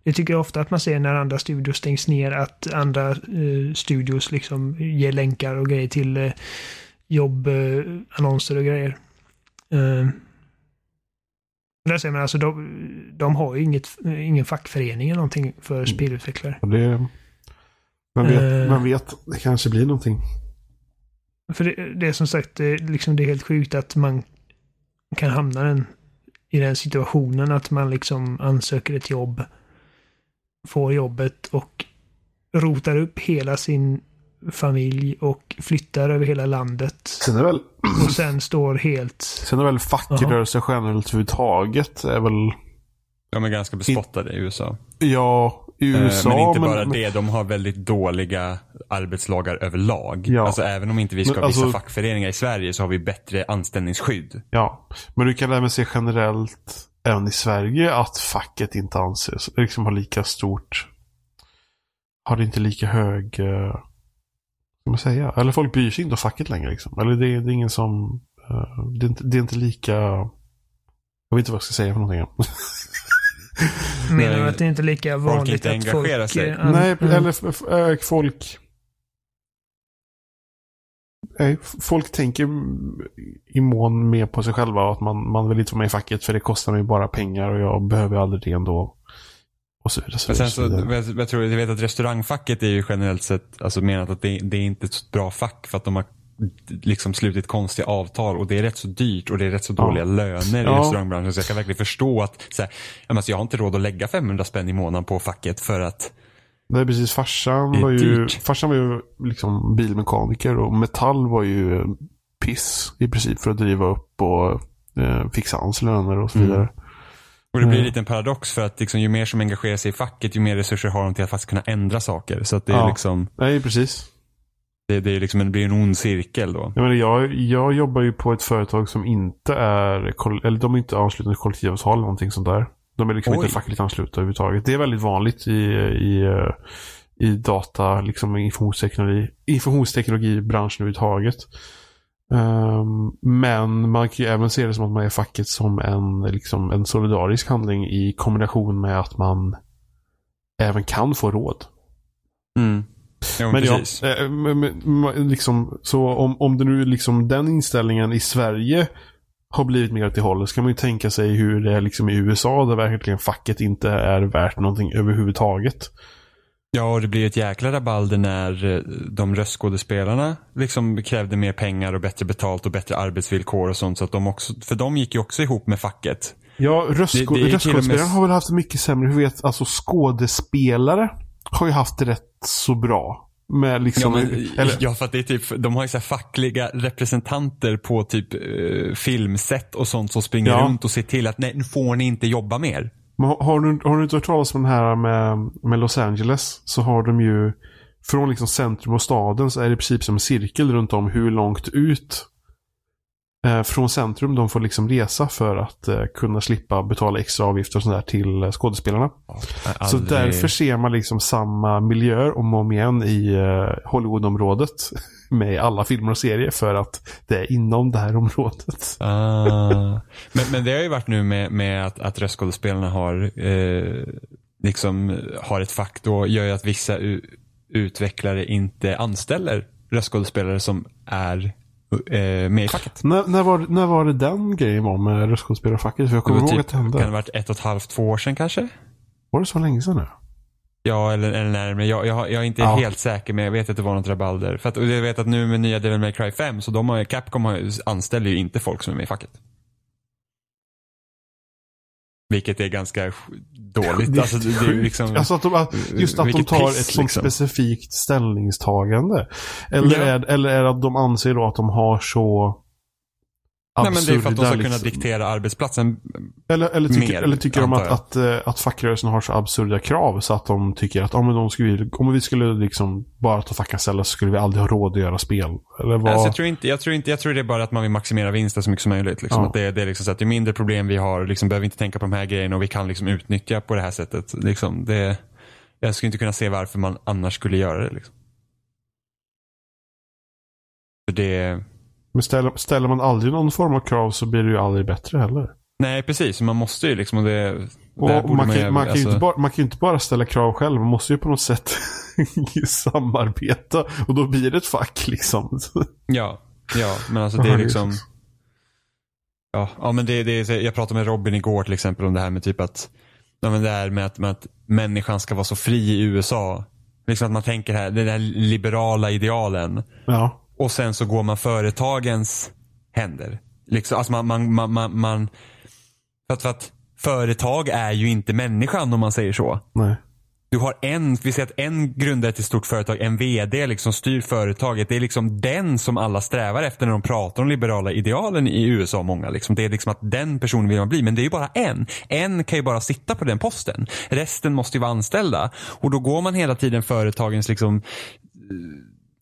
Jag tycker ofta att man ser när andra studios stängs ner att andra eh, studios liksom ger länkar och grejer till eh, jobbannonser eh, annonser och grejer. Ser man alltså, de, de har ju inget, ingen fackförening eller någonting för Mm. spelutvecklare. Det, man, vet, Eh. man vet, det kanske blir någonting. För det, det är som sagt, det, liksom, det är helt sjukt att man kan hamna den, i den situationen att man liksom ansöker ett jobb, får jobbet och rotar upp hela sin familj och flyttar över hela landet. Sen är väl, Och sen står helt... sen är väl fackrörelse generellt överhuvudtaget är väl, De är ganska bespottade i USA. ja, i Eh, USA. men inte bara det, de har väldigt dåliga arbetslagar överlag. Ja. Alltså även om inte vi ska Men ha vissa alltså- fackföreningar i Sverige så har vi bättre anställningsskydd. Ja, men du kan även se generellt även i Sverige att facket inte anses liksom ha lika stort har inte lika hög eh, ska man säga, eller folk bryr sig inte om facket längre liksom. Eller det, är- det är ingen som eh, det, är inte, det är inte lika jag vet inte vad jag ska säga för någonting. Menar du att det inte är lika vanligt inte att engagerar folk... sig. eh, an- Nej, mm. eller äh, folk Nej, folk tänker i mån mer på sig själva att man, man vill inte vara med i facket för det kostar mig bara pengar och jag behöver aldrig det ändå. Och så vidare. Så Men vidare, sen så, vidare. jag, jag tror, jag vet att restaurangfacket är ju generellt sett alltså menat att det, det är inte ett bra fack för att de har liksom slutit konstiga avtal och det är rätt så dyrt och det är rätt så Ja. dåliga löner i Ja. restaurangbranschen. Så jag kan verkligen förstå att så här, ja, alltså, jag har inte råd att lägga 500 spänn i månaden på facket för att är precis, farsan var ju, dyrt. farsan var ju liksom bilmekaniker och metall var ju piss i princip för att driva upp och eh, fixa hans löner och så Mm. Och det blir Mm. lite en paradox för att liksom, ju mer som engagerar sig i facket ju mer resurser har de till att faktiskt kunna ändra saker. Så att det är Ja. liksom, Nej, precis. det, det är liksom en, det blir en ond cirkel då. Jag, menar, jag, jag jobbar ju på ett företag som inte är, eller de är inte anslutna till kollektivavtal eller någonting sånt där. De är liksom Oj. inte fackligt anslutna överhuvudtaget. Det är väldigt vanligt i, i, eh, i data, liksom informationsteknologi, informationsteknologibranschen överhuvudtaget. Ehm, men man kan ju även se det som att man är facket som en, liksom, en solidarisk handling i kombination med att man även kan få råd. Mm. Jo, Men ja, precis. eh, men- men liksom, så om, om det nu liksom den inställningen i Sverige har blivit mer åt det hållet så kan man ju tänka sig hur det är liksom i USA där verkligen facket inte är värt någonting överhuvudtaget. Ja, och det blir ett jäkla rabalder när eh, de röstskådespelarna liksom krävde mer pengar och bättre betalt och bättre arbetsvillkor och sånt. Så att de också, för de gick ju också ihop med facket. Ja, Det- det med- röstskådespelare har väl haft mycket sämre. Hur vet, alltså skådespelare har ju haft det rätt så bra. Med liksom, ja, men, eller, ja, för att det är typ, de har ju så fackliga representanter på typ eh, filmset och sånt som springer Ja. runt och ser till att nej, nu får ni inte jobba mer. Men har, har, du, har du inte hört talas om den här med, med Los Angeles? Så har de ju från liksom centrum och staden så är det i princip som en cirkel runt om hur långt ut från centrum de får liksom resa för att eh, kunna slippa betala extra avgifter och sådär till eh, skådespelarna. Så Aldrig- därför ser man liksom samma miljöer om och om igen i eh, Hollywoodområdet med alla filmer och serier för att det är inom det här området. Ah. Men, men det har ju varit nu med, med att, att röstskådespelarna har, eh, liksom, har ett fack. Då gör ju att vissa utvecklare inte anställer röstskådespelare som är eh, med i facket. När, när, var, när var det den grejen var med röstskådespelarfacket? För jag kommer ihåg typ- att det hände. Kan det ha varit ett och ett halvt, två år sedan kanske? Var det så länge sedan nu? Ja, eller, eller närmare. Jag, jag, jag är inte Ja. helt säker, men jag vet att det var något rabalder. För att, jag vet att nu med nya Devil May Cry 5, så de har, Capcom har, anställer ju inte folk som är med i facket. Vilket är ganska dåligt. Alltså, det, det liksom... Alltså att de, just att de tar piss, ett sånt liksom. specifikt ställningstagande. Eller, Ja. är, eller är det att de anser då att de har så Nej, men det är för att de ska kunna liksom- diktera arbetsplatsen. Eller, eller, tycker, mer, eller tycker de att, att, eh, att fackrörelsen har så absurda krav så att de tycker att om, de skulle, om vi skulle liksom bara ta fackanställda så skulle vi aldrig ha råd att göra spel. Eller vad? Alltså, jag, tror inte, jag, tror inte, jag tror det är bara att man vill maximera vinsten så mycket som möjligt. Liksom. Ja. Att det, det är liksom så att ju mindre problem vi har, liksom, behöver vi inte tänka på de här grejerna och vi kan liksom utnyttja på det här sättet. Liksom, det, jag skulle inte kunna se varför man annars skulle göra det. Liksom. För det Men ställer, ställer man aldrig någon form av krav så blir det ju aldrig bättre heller. Nej, precis. Man måste ju liksom. Det, Och man, kan, man, ju alltså- inte bara, man kan ju inte bara ställa krav själv. Man måste ju på något sätt samarbeta. Och då blir det ett fack liksom. Ja, ja, men alltså det är liksom. Ja, ja men det, det jag pratade med Robin igår till exempel om det här med typ att, ja men det här med att, med att människan ska vara så fri i USA. Liksom att man tänker här, den där liberala idealen. Ja. Och sen så går man företagens händer. Liksom, alltså man, man, man, man, man för, att, för att företag är ju inte människan om man säger så. Nej. Du har en, vi säger att en grundare till ett stort företag, en VD liksom styr företaget. Det är liksom den som alla strävar efter när de pratar om liberala idealen i USA många. Liksom. Det är liksom att den personen vill man bli. Men det är ju bara en. En kan ju bara sitta på den posten. Resten måste ju vara anställda. Och då går man hela tiden företagens liksom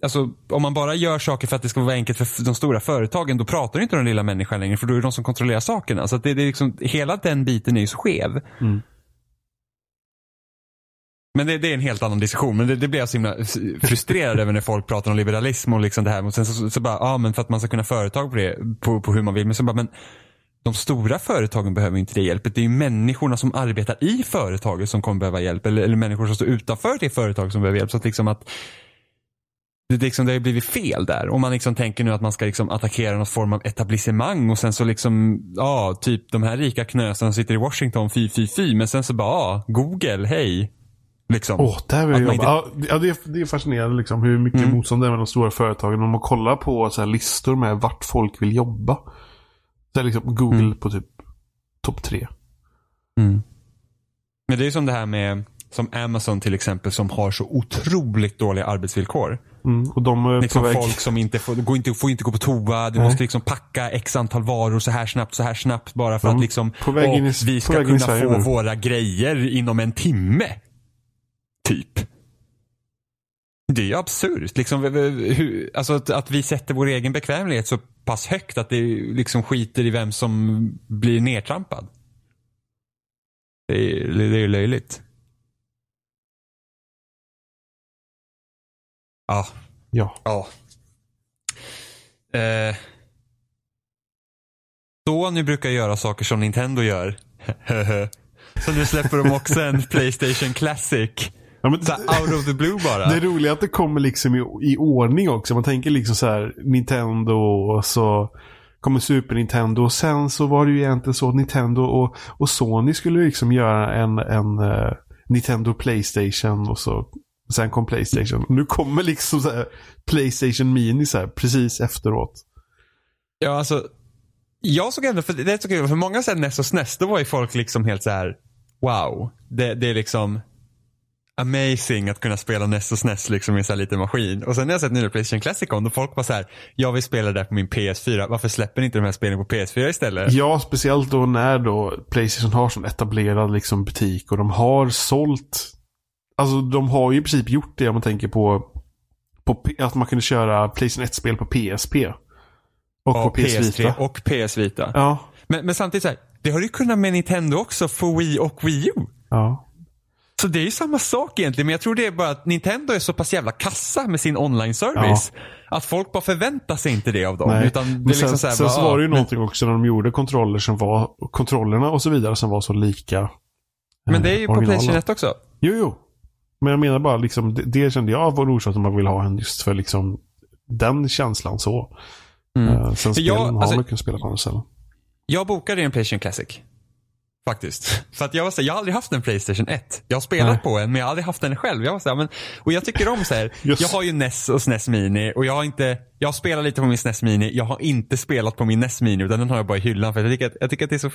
Alltså om man bara gör saker för att det ska vara enkelt för de stora företagen då pratar inte den lilla människan längre för då är det de som kontrollerar sakerna. Så det, det är liksom, hela den biten är ju så skev. Mm. Men det, det är en helt annan diskussion. Men det, det blir jag så himla frustrerad över när folk pratar om liberalism och liksom det här. Och sen så, så bara, ja men för att man ska kunna företag på det, på, på hur man vill. Men så bara, men de stora företagen behöver inte det hjälpet. Det är ju människorna som arbetar i företaget som kommer behöva hjälp. Eller, eller människor som står utanför det företag som behöver hjälp. Så att liksom att det, liksom, det har ju blivit fel där. Om man liksom tänker nu att man ska liksom attackera någon form av etablissemang och sen så liksom, ja, typ de här rika knösarna som sitter i Washington, fy, fy, fy. Men sen så bara, ja, Google, hej. Liksom. Åh, där vill jag jobba. inte- Ja, det, är, det är fascinerande liksom hur mycket Mm. motstånd det är med de stora företagen. Om man kollar på så här, listor med vart folk vill jobba. Så är liksom Google Mm. på typ topp tre. Mm. Men det är ju som det här med som Amazon till exempel som har så otroligt dåliga arbetsvillkor. Mm. Och de är Liksom på väg... folk som inte får, går inte, får inte gå på toa. Du Nej. måste liksom packa x antal varor så här snabbt, så här snabbt bara för De att liksom på väg in i- vi ska kunna få nu. våra grejer inom en timme. Typ. Det är ju absurt. Liksom, hur, alltså att, att vi sätter vår egen bekvämlighet så pass högt att det liksom skiter i vem som blir nedtrampad. Det är, det är ju löjligt. Ja, Ja. Ja. Eh. Sony brukar göra saker som Nintendo gör. Så nu släpper de också en Playstation Classic. ja men, Så out of the blue bara. Det är roligt att det kommer liksom i, i ordning också. Man tänker liksom så här Nintendo och så kommer Super Nintendo och sen så var det ju egentligen så att Nintendo och, och Sony skulle liksom göra en, en eh, Nintendo Playstation och så sen kom Playstation. Nu kommer liksom så här Playstation Mini så precis efteråt. Ja, alltså. Jag såg ändå, för det är så kul, för många sen och SNES, då var ju folk liksom helt så här: wow. Det, det är liksom amazing att kunna spela NES och SNES liksom i en sån här liten maskin. Och sen när jag sett nu Playstation Classic kom, då folk var så här: jag vill spela det där på min PS4, varför släpper ni inte de här spelen på PS4 istället? Ja, speciellt då när då Playstation har sån etablerad liksom butik och de har sålt Alltså de har ju i princip gjort det om man tänker på, på att man kunde köra Playstation 1-spel på PSP. Och Ja, på PS PS3 Vita. och PS Vita. Ja. Men, men samtidigt så här, det har du kunnat med Nintendo också, för Wii och Wii U. Ja. Så det är ju samma sak egentligen, men jag tror det är bara att Nintendo är så pass jävla kassa med sin online-service. Att folk bara förväntar sig inte det av dem. Nej. Utan det Men sen, liksom så här, sen bara, så var det ju ja, någonting också när de gjorde kontroller som var, kontrollerna och så vidare som var så lika. men, men det är ju eh, på. Playstation 1 också. Jo, jo. Men jag menar bara liksom, det, det kände jag var en orsak att man vill ha en just för liksom den känslan så. Mm. Uh, sen spelen jag- har alltså- man kunnat spela på andra ställen. Jag bokade en Playstation Classic. Faktiskt. För att jag var så här, jag har aldrig haft en Playstation 1. Jag har spelat Nej. på en men jag har aldrig haft den själv. Jag var så här, men, och jag tycker om så här, jag har ju NES och SNES Mini och jag har inte, jag har spelat lite på min SNES Mini. Jag har inte spelat på min NES Mini utan den har jag bara i hyllan för jag tycker att, jag tycker att det är så,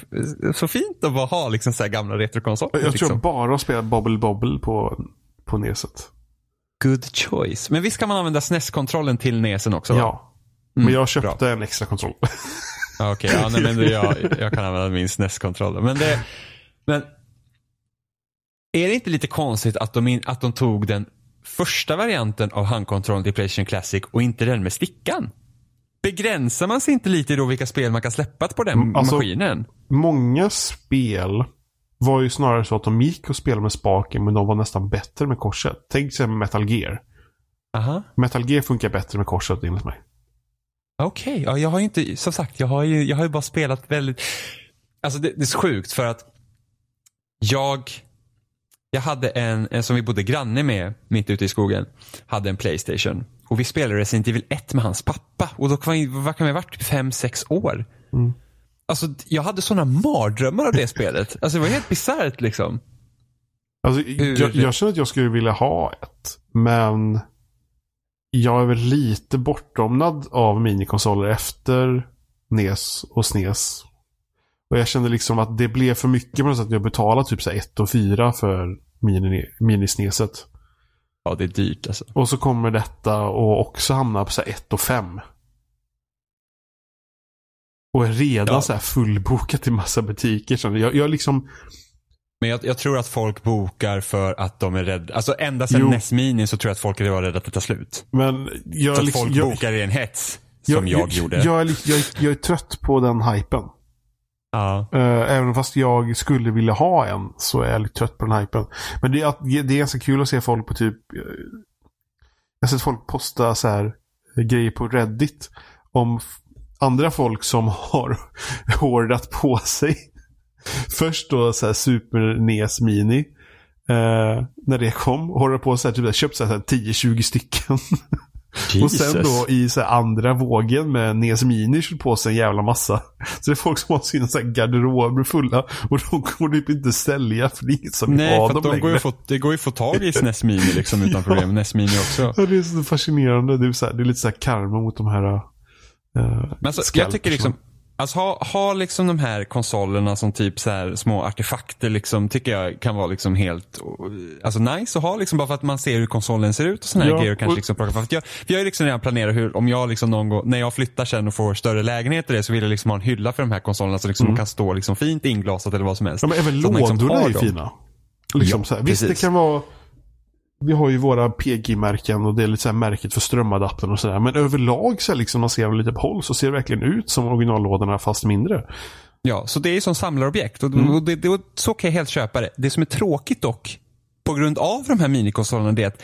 så fint att bara ha liksom så här gamla retrokonsoler. Jag tror liksom. jag bara har spelat Bobble Bobble på, på Neset. Good choice. Men visst kan man använda SNES-kontrollen till NESen också? va? Ja. Men jag bra. köpte en extra kontroll. Okej, ja, nej, men det, jag, jag kan använda min SNES-kontroll. Men, det, men är det inte lite konstigt att de, in, att de tog den första varianten av handkontrollen till Playstation Classic och inte den med stickan? Begränsar man sig inte lite då vilka spel man kan släppa på den Mm, alltså- maskinen? Många spel var ju snarare så att de gick och spelade med spaken men de var nästan bättre med korset. Tänk sig Metal Gear. Aha. Metal Gear funkar bättre med korset enligt mig. Okej, ja, jag har ju inte, som sagt, jag har ju, jag har ju bara spelat väldigt, alltså det, det är sjukt för att jag, jag hade en, en som vi bodde granne med mitt ute i skogen, hade en Playstation. Och vi spelade Resident Evil 1 med hans pappa. Och då kan vi, vad kan vi ha varit? Fem, sex år. Mm. Alltså jag hade sådana mardrömmar av det spelet. Alltså det var helt bisarrt liksom. Alltså, jag, jag känner att jag skulle vilja ha ett. Men jag är väl lite bortomnad av minikonsoler efter NES och SNES. Och jag kände liksom att det blev för mycket på något sätt. att Jag betalade typ så här 1 och 4 för mini, minisneset. Ja det är dyrt alltså. Och så kommer detta och också hamna på så här 1 och 5. Och är redan Ja. så här fullbokat i massa butiker. Så jag, jag liksom, Men jag, jag tror att folk bokar för att de är rädda. Alltså ända sedan Jo. NES Mini så tror jag att folk är rädda att det tar slut. men jag, Så att liksom, folk jag, bokar i en hets. Som jag, gjorde. Jag jag, är- trött på den hypen. ja. Uh, även fast jag skulle vilja ha en så är jag lite trött på den hypen. Men det är, det är ganska kul att se folk på typ... eh, Jag har sett folk posta så här eh, grejer på Reddit. Om andra folk som har hårdat på sig. Först då så här Super NES Mini. eh, när det kom. Hårdat på sig, typ, köpt så här 10-20 stycken. Och sen då i så andra vågen med NES Mini kört på sig en jävla massa. Så det är folk som har sina så här garderober fulla och de går typ inte sälja för det är ingen som vill ha dem de längre. går ju få, det går ju att få tag i SNES Mini liksom utan problem. NES Mini också. Ja, det är så fascinerande. Det är, så här, det är lite så här karma mot de här Men alltså, jag tycker liksom, alltså ha, ha liksom de här konsolerna som typ så här små artefakter liksom, tycker jag kan vara liksom helt, alltså nice att ha liksom bara för att man ser hur konsolen ser ut och sådana här Ja, grejer och kanske liksom plocka för att jag, för jag har liksom redan planerat hur, om jag liksom någon gång, när jag flyttar sen och får större lägenhet och det så vill jag liksom ha en hylla för de här konsolerna så liksom de kan stå liksom fint inglasat eller vad som helst. Mm. Ja, men även liksom lådorna har är fina. Liksom Ja, här. Visst, det kan vara... Vi har ju våra PG-märken och det är lite så här märket för strömadaptern och sådär. Men överlag så liksom man ser lite på håll så ser det verkligen ut som originallådorna fast mindre. Ja, så det är ju som samlarobjekt och, Mm. och det, det, så kan jag helt köpa det. Det som är tråkigt dock, på grund av de här minikonsolerna, det är att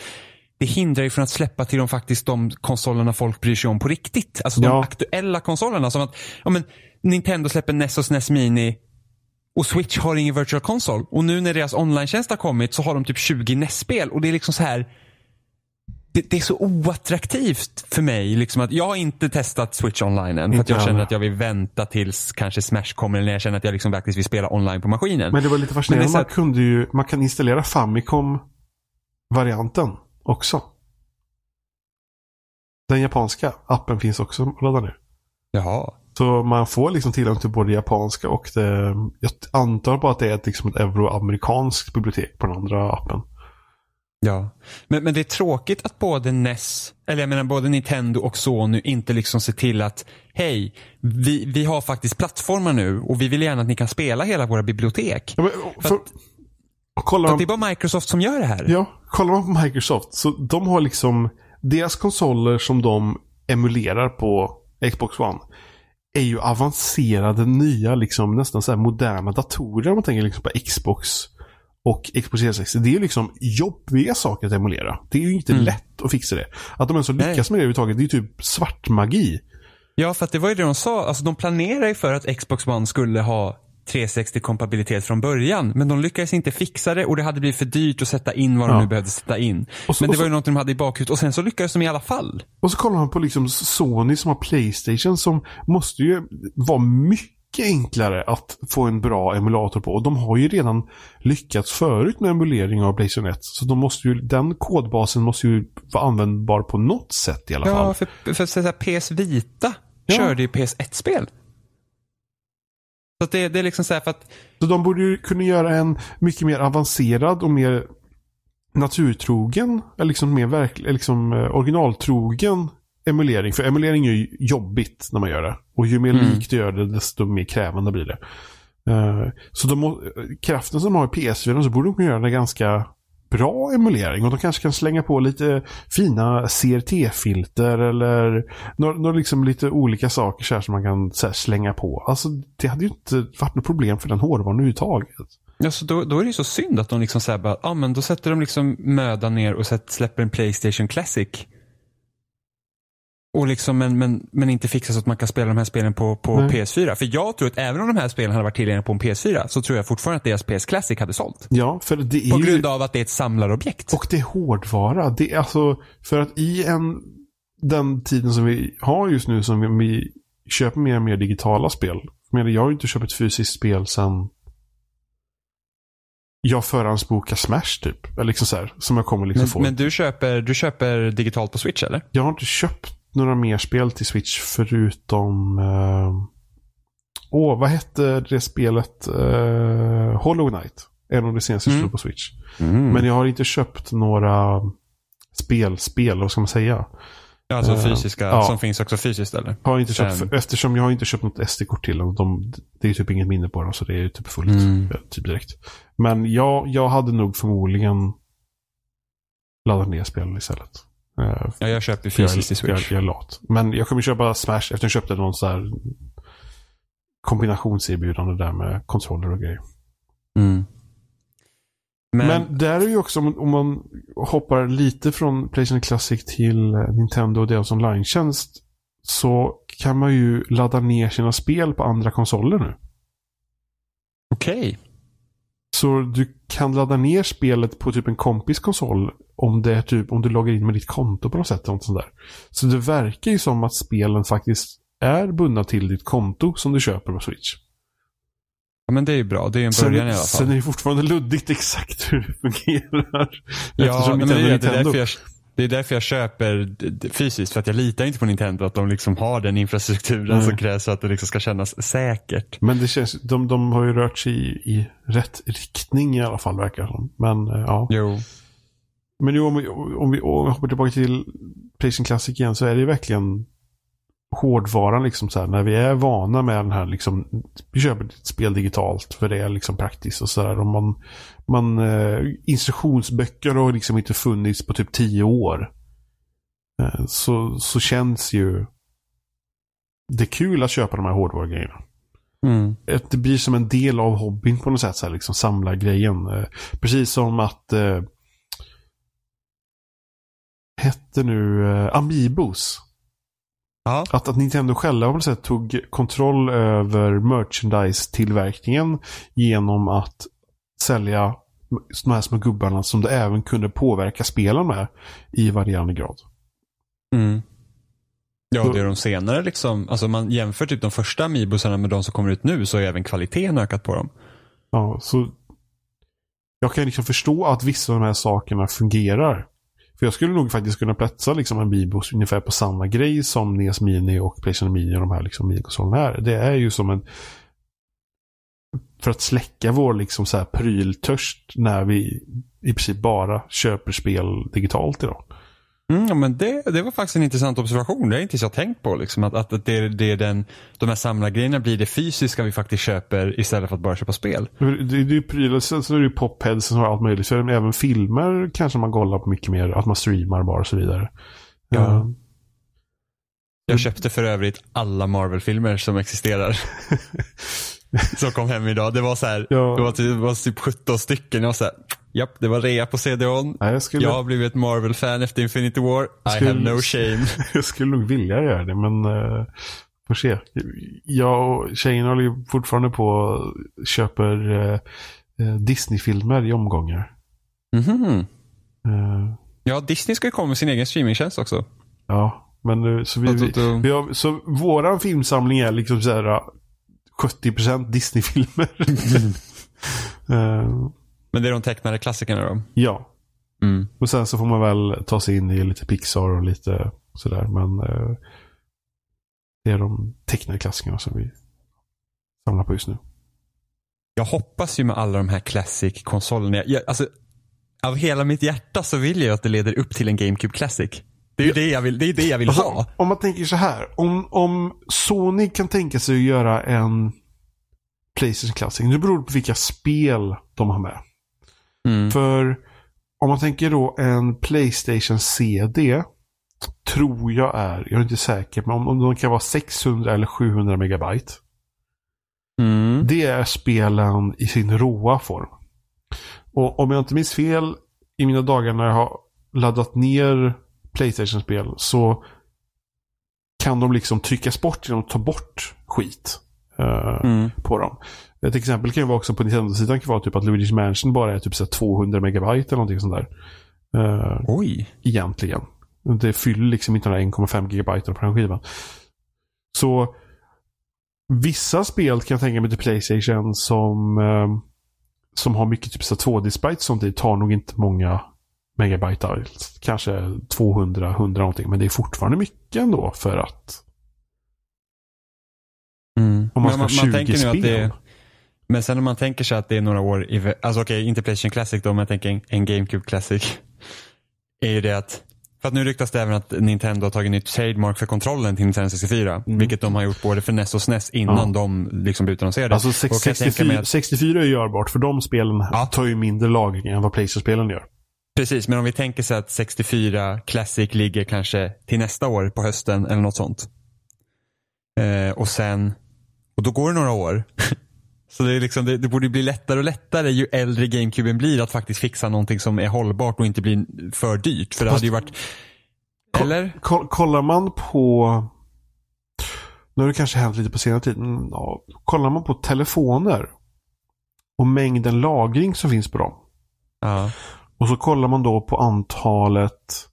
det hindrar ju från att släppa till de faktiskt de konsolerna folk bryr sig om på riktigt. Alltså de Ja. aktuella konsolerna. Som att, ja men, Nintendo släpper NES och SNES Mini och Switch har ingen virtual console. Och nu när deras online-tjänst har kommit så har de typ 20 NES-spel och det är liksom så här det, det är så oattraktivt för mig. Liksom att jag har inte testat Switch online än. För att jag känner att jag vill vänta tills kanske Smash kommer. Eller när jag känner att jag liksom faktiskt vill spela online på maskinen. Men det var lite fascinerande. Man att- kunde ju, man kan installera Famicom-varianten också. Den japanska appen finns också att ladda ner. Jaha. Så man får liksom tillgång till både japanska och det, jag antar bara att det är ett, liksom ett euroamerikanskt bibliotek på den andra appen. Ja. Men, men det är tråkigt att både NES, eller jag menar både Nintendo och Sony inte liksom ser till att hej, vi, vi har faktiskt plattformar nu och vi vill gärna att ni kan spela hela våra bibliotek. Ja, men, För för, att- att det är bara Microsoft som gör det här. ja, kollar man på Microsoft så de har liksom deras konsoler som de emulerar på Xbox One är ju avancerade nya liksom nästan så här moderna datorer om man tänker liksom på Xbox och Xbox 360. Det är ju liksom jobbiga saker att emulera. Det är ju inte Mm. lätt att fixa det. Att de ens har Nej. lyckas med det överhuvudtaget, det är ju typ svart magi. Ja, för att det var ju det de sa. Alltså de planerar ju för att Xbox One skulle ha 360-kompatibilitet från början. Men de lyckades inte fixa det och det hade blivit för dyrt att sätta in vad de Ja. nu behövde sätta in. Så- men det var ju något de hade i bakhuvudet och sen så lyckades de i alla fall. Och så kollar man på liksom Sony som har Playstation som måste ju vara mycket enklare att få en bra emulator på. Och de har ju redan lyckats förut med emulering av Playstation 1. Så de måste ju, den kodbasen måste ju vara användbar på något sätt i alla Ja, fall. för, för så här, PS Vita Ja. körde ju PS1-spel. Så det, det är liksom så här för att Så de borde ju kunna göra en mycket mer avancerad och mer naturtrogen, eller liksom mer verk, liksom eh, originaltrogen emulering. För emulering är ju jobbigt när man gör det. Och ju mer Mm. likt du gör det, desto mer krävande blir det. Eh, så de, må- kraften som de har i PS4 så borde de kunna göra en ganska bra emulering. Och de kanske kan slänga på lite fina CRT-filter eller några, några liksom lite olika saker så här som man kan så här, slänga på. Alltså det hade ju inte varit något problem för den hårdvaran överhuvudtaget. Alltså då, då är det ju så synd att de liksom säger bara, ah, men då sätter de liksom mödan ner och släpper en Playstation Classic. Och liksom, men, men, men inte fixar så att man kan spela de här spelen på, på Nej. PS4. För jag tror att även om de här spelen hade varit tillgängliga på en PS4 så tror jag fortfarande att deras PS Classic hade sålt. Ja, för det är På grund av att det är ett samlarobjekt. Och det är hårdvara. Det är alltså, för att i en, den tiden som vi har just nu som vi, vi köper mer och mer digitala spel. Menar, jag har ju inte köpt ett fysiskt spel sedan jag förhandsbokade Smash typ. Eller liksom så här, som jag kommer liksom Men, få. men du, köper, du köper digitalt på Switch eller? Jag har inte köpt några mer spel till Switch förutom... eh, Åh, vad hette det spelet? Uh, Hollow Knight. En av de senaste Mm. mm. på Switch. Men jag har inte köpt några spelspel, vad ska man säga? Ja, alltså Eh, fysiska, ja. som finns också fysiskt eller? Har inte köpt, för, eftersom jag har inte köpt något SD-kort till dem. De, det är typ inget minne på dem, så det är typ fullt. Mm. eh, Typ direkt. Men jag, jag hade nog förmodligen laddat ner spelen istället. Eh, Ja, jag köper jag, fysiskt i jag, Switch. jag är lat. Men jag kommer köpa Smash efter jag köpte någon så här kombinationserbjudande där med kontroller och grejer. Mm. Men, Men, där är ju också, om, om man hoppar lite från Playstation Classic till eh, Nintendo och deras online-tjänst. Så kan man ju ladda ner sina spel på andra konsoler nu. okej. Så du kan ladda ner spelet på typ en kompis konsol om det är typ om du loggar in med ditt konto på något sätt. något sånt där. Så det verkar ju som att spelen faktiskt är bundna till ditt konto som du köper på Switch. Ja, men det är ju bra. Det är en Sen, början i alla fall. sen är det fortfarande luddigt exakt hur det fungerar. Ja, men det, är, det, är därför jag, det är därför jag köper fysiskt. För att jag litar inte på Nintendo att de liksom har den infrastrukturen Nej. som krävs för att det liksom ska kännas säkert. Men det känns, de, de har ju rört sig i, i rätt riktning i alla fall verkar det som. Men eh, ja. Jo. Men jo, om vi, om vi om vi hoppar tillbaka till Playstation Classic igen så är det ju verkligen hårdvaran liksom så här. När vi är vana med den här liksom. Vi köper ett spel digitalt för det är liksom praktiskt och så där. Om man, man eh, instruktionsböcker har liksom inte funnits på typ tio år. Eh, så, så känns ju det är kul att köpa de här hårdvarugrejerna Mm. det blir som en del av hobbyn på något sätt. Så här, liksom samla grejen. Eh, precis som att eh, hette nu eh, Amiibos. Ja. Att, att Nintendo själva på sätt tog kontroll över merchandise-tillverkningen genom att sälja de här små gubbarna som det även kunde påverka spelen med i varierande grad. Mm. Ja, det är de senare liksom. Alltså man jämför typ de första Amiibosarna med de som kommer ut nu så har även kvaliteten ökat på dem. Ja, så jag kan liksom förstå att vissa av de här sakerna fungerar. För jag skulle nog faktiskt kunna platsa liksom en Bibos ungefär på samma grej som NES Mini och Playstation Mini och de här liksom minikonsolerna är. Det är ju som en för att släcka vår liksom så här pryltörst när vi i princip bara köper spel digitalt idag. Mm, men det, det var faktiskt en intressant observation. Det har inte jag tänkt på. Liksom, att, att att det, det är den, de här samlargrejerna blir det fysiska vi faktiskt köper istället för att bara köpa spel. Det, det är ju prylar, sen så är det ju popheads och allt möjligt. Så är även filmer kanske man kollar på mycket mer. Att man streamar bara och så vidare. Ja. Eh, Jag köpte för övrigt alla Marvel-filmer som existerar. som kom hem idag. Det var så här, Ja. det, var typ, det var typ 17 stycken. Jag var så här, japp, det var rea på CD-ON. Jag skulle, Jag har blivit ett Marvel-fan efter Infinity War. I Skulle- have no shame. jag skulle nog vilja göra det, men eh, Får se. Jag och tjejen håller ju fortfarande på och köper eh, Disney-filmer i omgångar. Mhm. Eh, Ja, Disney ska ju komma med sin egen streamingtjänst också. ja, men nu, så vi, vi, vi har, så våran filmsamling är liksom så här eh, 70% Disney-filmer. Men det är de tecknade klassikerna då? ja, Mm. och sen så får man väl ta sig in i lite Pixar och lite sådär. Men eh, det är de tecknade klassikerna som vi samlar på just nu. Jag hoppas ju med alla de här classic-konsolerna. Jag, alltså, av hela mitt hjärta så vill jag att det leder upp till en GameCube Classic. Det är ju det jag vill, det är det jag vill Alltså, ha. om man tänker så här. Om, om Sony kan tänka sig att göra en Playstation Classic. Nu beror det på vilka spel de har med. Mm. För om man tänker då en Playstation CD. Tror jag är, jag är inte säker, men om, om de kan vara 600 eller 700 megabyte. Mm. Det är spelen i sin råa form. Och om jag inte minns fel i mina dagar när jag har laddat ner Playstation-spel så kan de liksom tryckas bort genom att ta bort skit eh, Mm. på dem. Ett exempel kan ju vara också på Nintendo-sidan kan vara typ att Luigi's Mansion bara är typ så här 200 megabyte eller någonting sånt där. Eh, Oj. egentligen. Det fyller liksom inte här 1,5 gigabyte på den skivan. Så vissa spel kan jag tänka mig till Playstation som eh, som har mycket typ så 2D-sprites sånt i tar nog inte många megabyte alls. Kanske 200, 100 någonting. Men det är fortfarande mycket ändå för att Mm. om man ska Men ha 20 tänker nu spel. att det, men sen om man tänker sig att det är några år i, alltså okej, inte Playstation Classic då, men jag tänker en, en GameCube Classic. Är ju det att, för att nu ryktas det även att Nintendo har tagit nytt trademark för kontrollen till Nintendo 64. Vilket de har gjort både för NES och SNES innan Mm. Ja. de liksom utannonserade. Alltså Och sex- kan jag tänka 64, mig att- 64 är görbart för de spelen Ja. tar ju mindre lagring än vad Playstation-spelen gör. Precis, men om vi tänker sig att 64 Classic ligger kanske till nästa år på hösten eller något sånt. Eh, och sen, och då går det några år. Så det, är liksom, det, det borde bli lättare och lättare ju äldre GameCuben blir att faktiskt fixa någonting som är hållbart och inte blir för dyrt. För det Fast- hade ju varit, eller? Ko- kollar man på... Nu har det kanske hänt lite på senare tid. men, Ja, kollar man på telefoner och mängden lagring som finns på dem. Ja. Och så kollar man då på antalet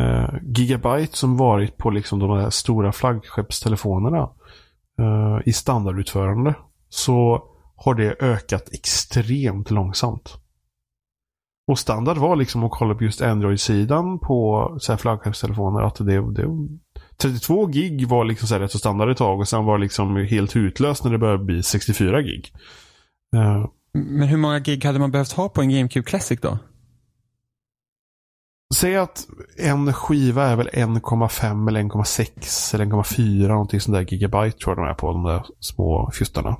eh, gigabyte som varit på liksom de här stora flaggskeppstelefonerna eh, i standardutförande. Så har det ökat extremt långsamt. Och standard var liksom att kolla på just Android-sidan på flaggskeppstelefoner att det, det 32 gig var liksom så här rätt så standard ett tag och sen var det liksom helt utlöst när det började bli 64 gig. Uh. Men hur många gig hade man behövt ha på en GameCube Classic då? Säg att en skiva är väl 1,5 eller 1,6 eller 1,4 någonting sånt där gigabyte tror jag de är på de där små fjuttarna.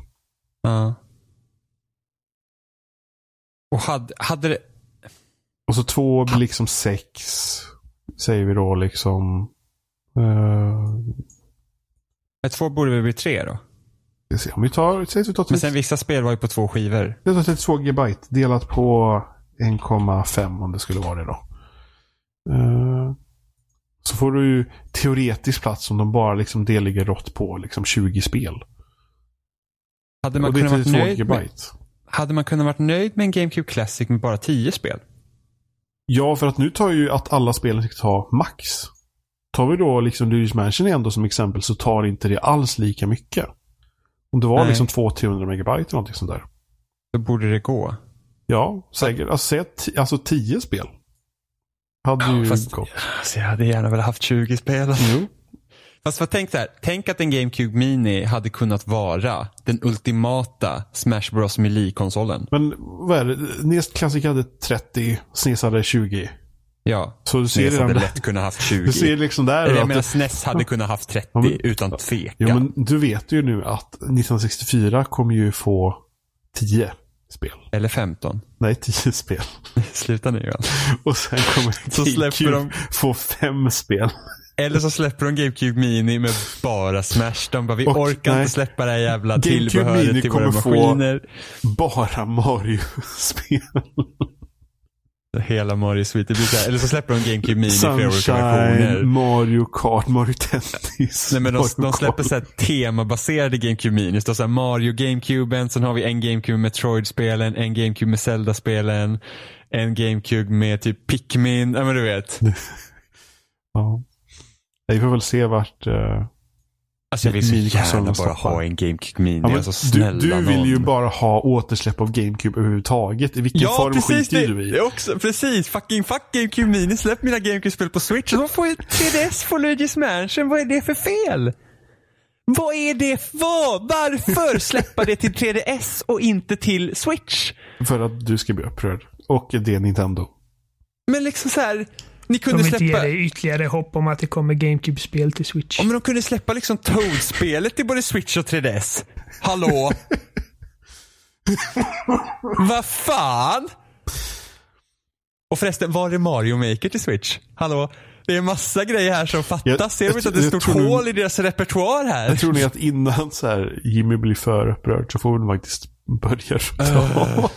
Ja. Och hade, hade det, Och så två blir liksom sex. Säger vi då liksom. Uh, ett två borde väl bli tre då? se, om vi tar, säg att vi tar, Men 30, sen vissa spel var ju på två skivor. det tar 32 gigabyte delat på 1,5 om det skulle vara det då. Eh, så får du ju teoretisk plats om de bara liksom deligger rått på liksom 20 spel. Hade man, kunnat varit 32 nöjd med, hade man kunnat varit nöjd med en GameCube Classic med bara tio spel? Ja, för att nu tar ju att alla spelen ska ta max. Tar vi då liksom Luigi's Mansion igen då som exempel så tar inte det alls lika mycket. Om det var Nej. liksom 200-300 megabyte eller någonting sånt där. Då borde det gå. Ja, säkert. Alltså, alltså 10 spel. Hade Ja, ju fast- gått. Alltså jag hade gärna velat haft 20 spel. Jo. Fast vad tänk så här, tänk att en GameCube Mini hade kunnat vara den ultimata Smash Bros Melee-konsolen. Men vad är det? Nest Classic hade 30, SNES hade 20. Ja, Så du ser SNES hade lätt kunnat haft 20. Du ser liksom där Eller jag menar SNES hade kunnat haft 30 Ja, men- utan tvekan. Jo, men du vet ju nu att 1964 kommer ju få 10 spel. Eller 15. Nej, 10 spel. Sluta nu Johan. Och sen kommer Så GameCube de- få 5 spel. Eller så släpper de GameCube Mini med bara Smash. De bara, vi Och, orkar nej. inte släppa det här jävla GameCube Mini tillbehöret till våra kommer få- maskiner. Bara Mario-spel. Hela Mario Suite. Det blir så här, eller så släpper de GameCube Mini Sunshine. Mario Kart, Mario Tennis. Nej men de, de släpper så här temabaserade GameCube Mini. Det så här Mario GameCuben, sen har vi en GameCube med Metroid-spelen, en GameCube med Zelda-spelen, en GameCube med typ Pikmin, ja men du vet. Ja. Vi får väl se vart... eh, Alltså jag vill så gärna bara ha en GameCube Mini. Ja, alltså du, du vill någon. ju bara ha återsläpp av GameCube överhuvudtaget. I vilken Ja form precis, skiter det, du i? det också, precis. Fucking fuck GameCube Mini. Släpp mina GameCube-spel på Switch. Då får jag 3DS får Luigi's Mansion. Vad är det för fel? Vad är det för? Varför släppa det till 3DS och inte till Switch? För att du ska bli upprörd. Och det är Nintendo. Men liksom så här, ni De kunde vill inte ge släppa... dig ytterligare hopp om att det kommer GameCube-spel till Switch. Ja, men de kunde släppa liksom Toad-spelet till både Switch och 3DS. Hallå? Vad fan? Och förresten, var är Mario Maker till Switch? Hallå? Det är massa grejer här som fattas. Jag- Ser de inte att det är ett stort hål i deras repertoar här? Jag tror ni att innan så här, Jimmy blir för upprörd så får vi faktiskt börja ruta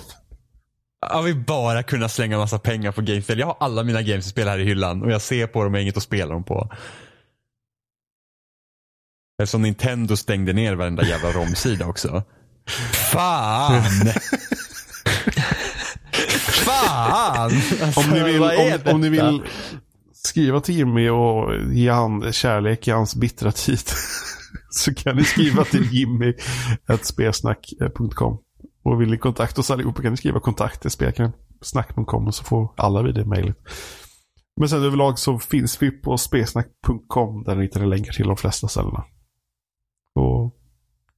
Jag vill bara kunna slänga massa pengar på gamespel. Jag har alla mina gamespel här i hyllan och jag ser på dem och inget att spela dem på. Eftersom Nintendo stängde ner varenda jävla romsida också. Fan! Fan! Alltså, om, ni vill, om, om ni vill skriva till Jimmy och ge han kärlek i hans bittra tid så kan ni skriva till Jimmy spelsnack.com. Och vill ni kontakta oss allihopa kan ni skriva kontakt till spelsnack.com och så får alla vi det mejlet. Men sen överlag så finns vi på spelsnack.com där ni hittar länkar till de flesta ställena. Och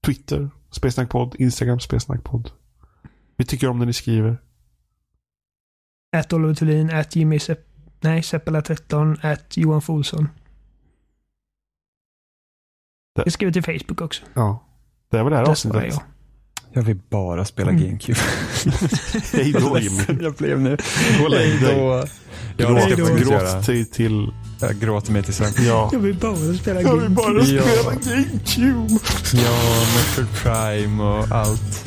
Twitter, spelsnackpodd, Instagram, spelsnackpodd. Vi tycker om när ni skriver. Att Oliver Thulin, att Jimmy Sepp, nej, Seppala13, att Johan Folsson. Det- Jag skriver till Facebook också. Ja. Det var det här avsnittet. Jag. Vill bara spela Mm. GameCube. Hej då Jimmy. jag blev nu. Gå och lägg dig. Gråt, gråt till, till... Jag gråter mig till sömn. Ja. Jag vill bara spela Jag vill GameCube. bara Ja. spela GameCube. Ja, Metroid Prime och allt.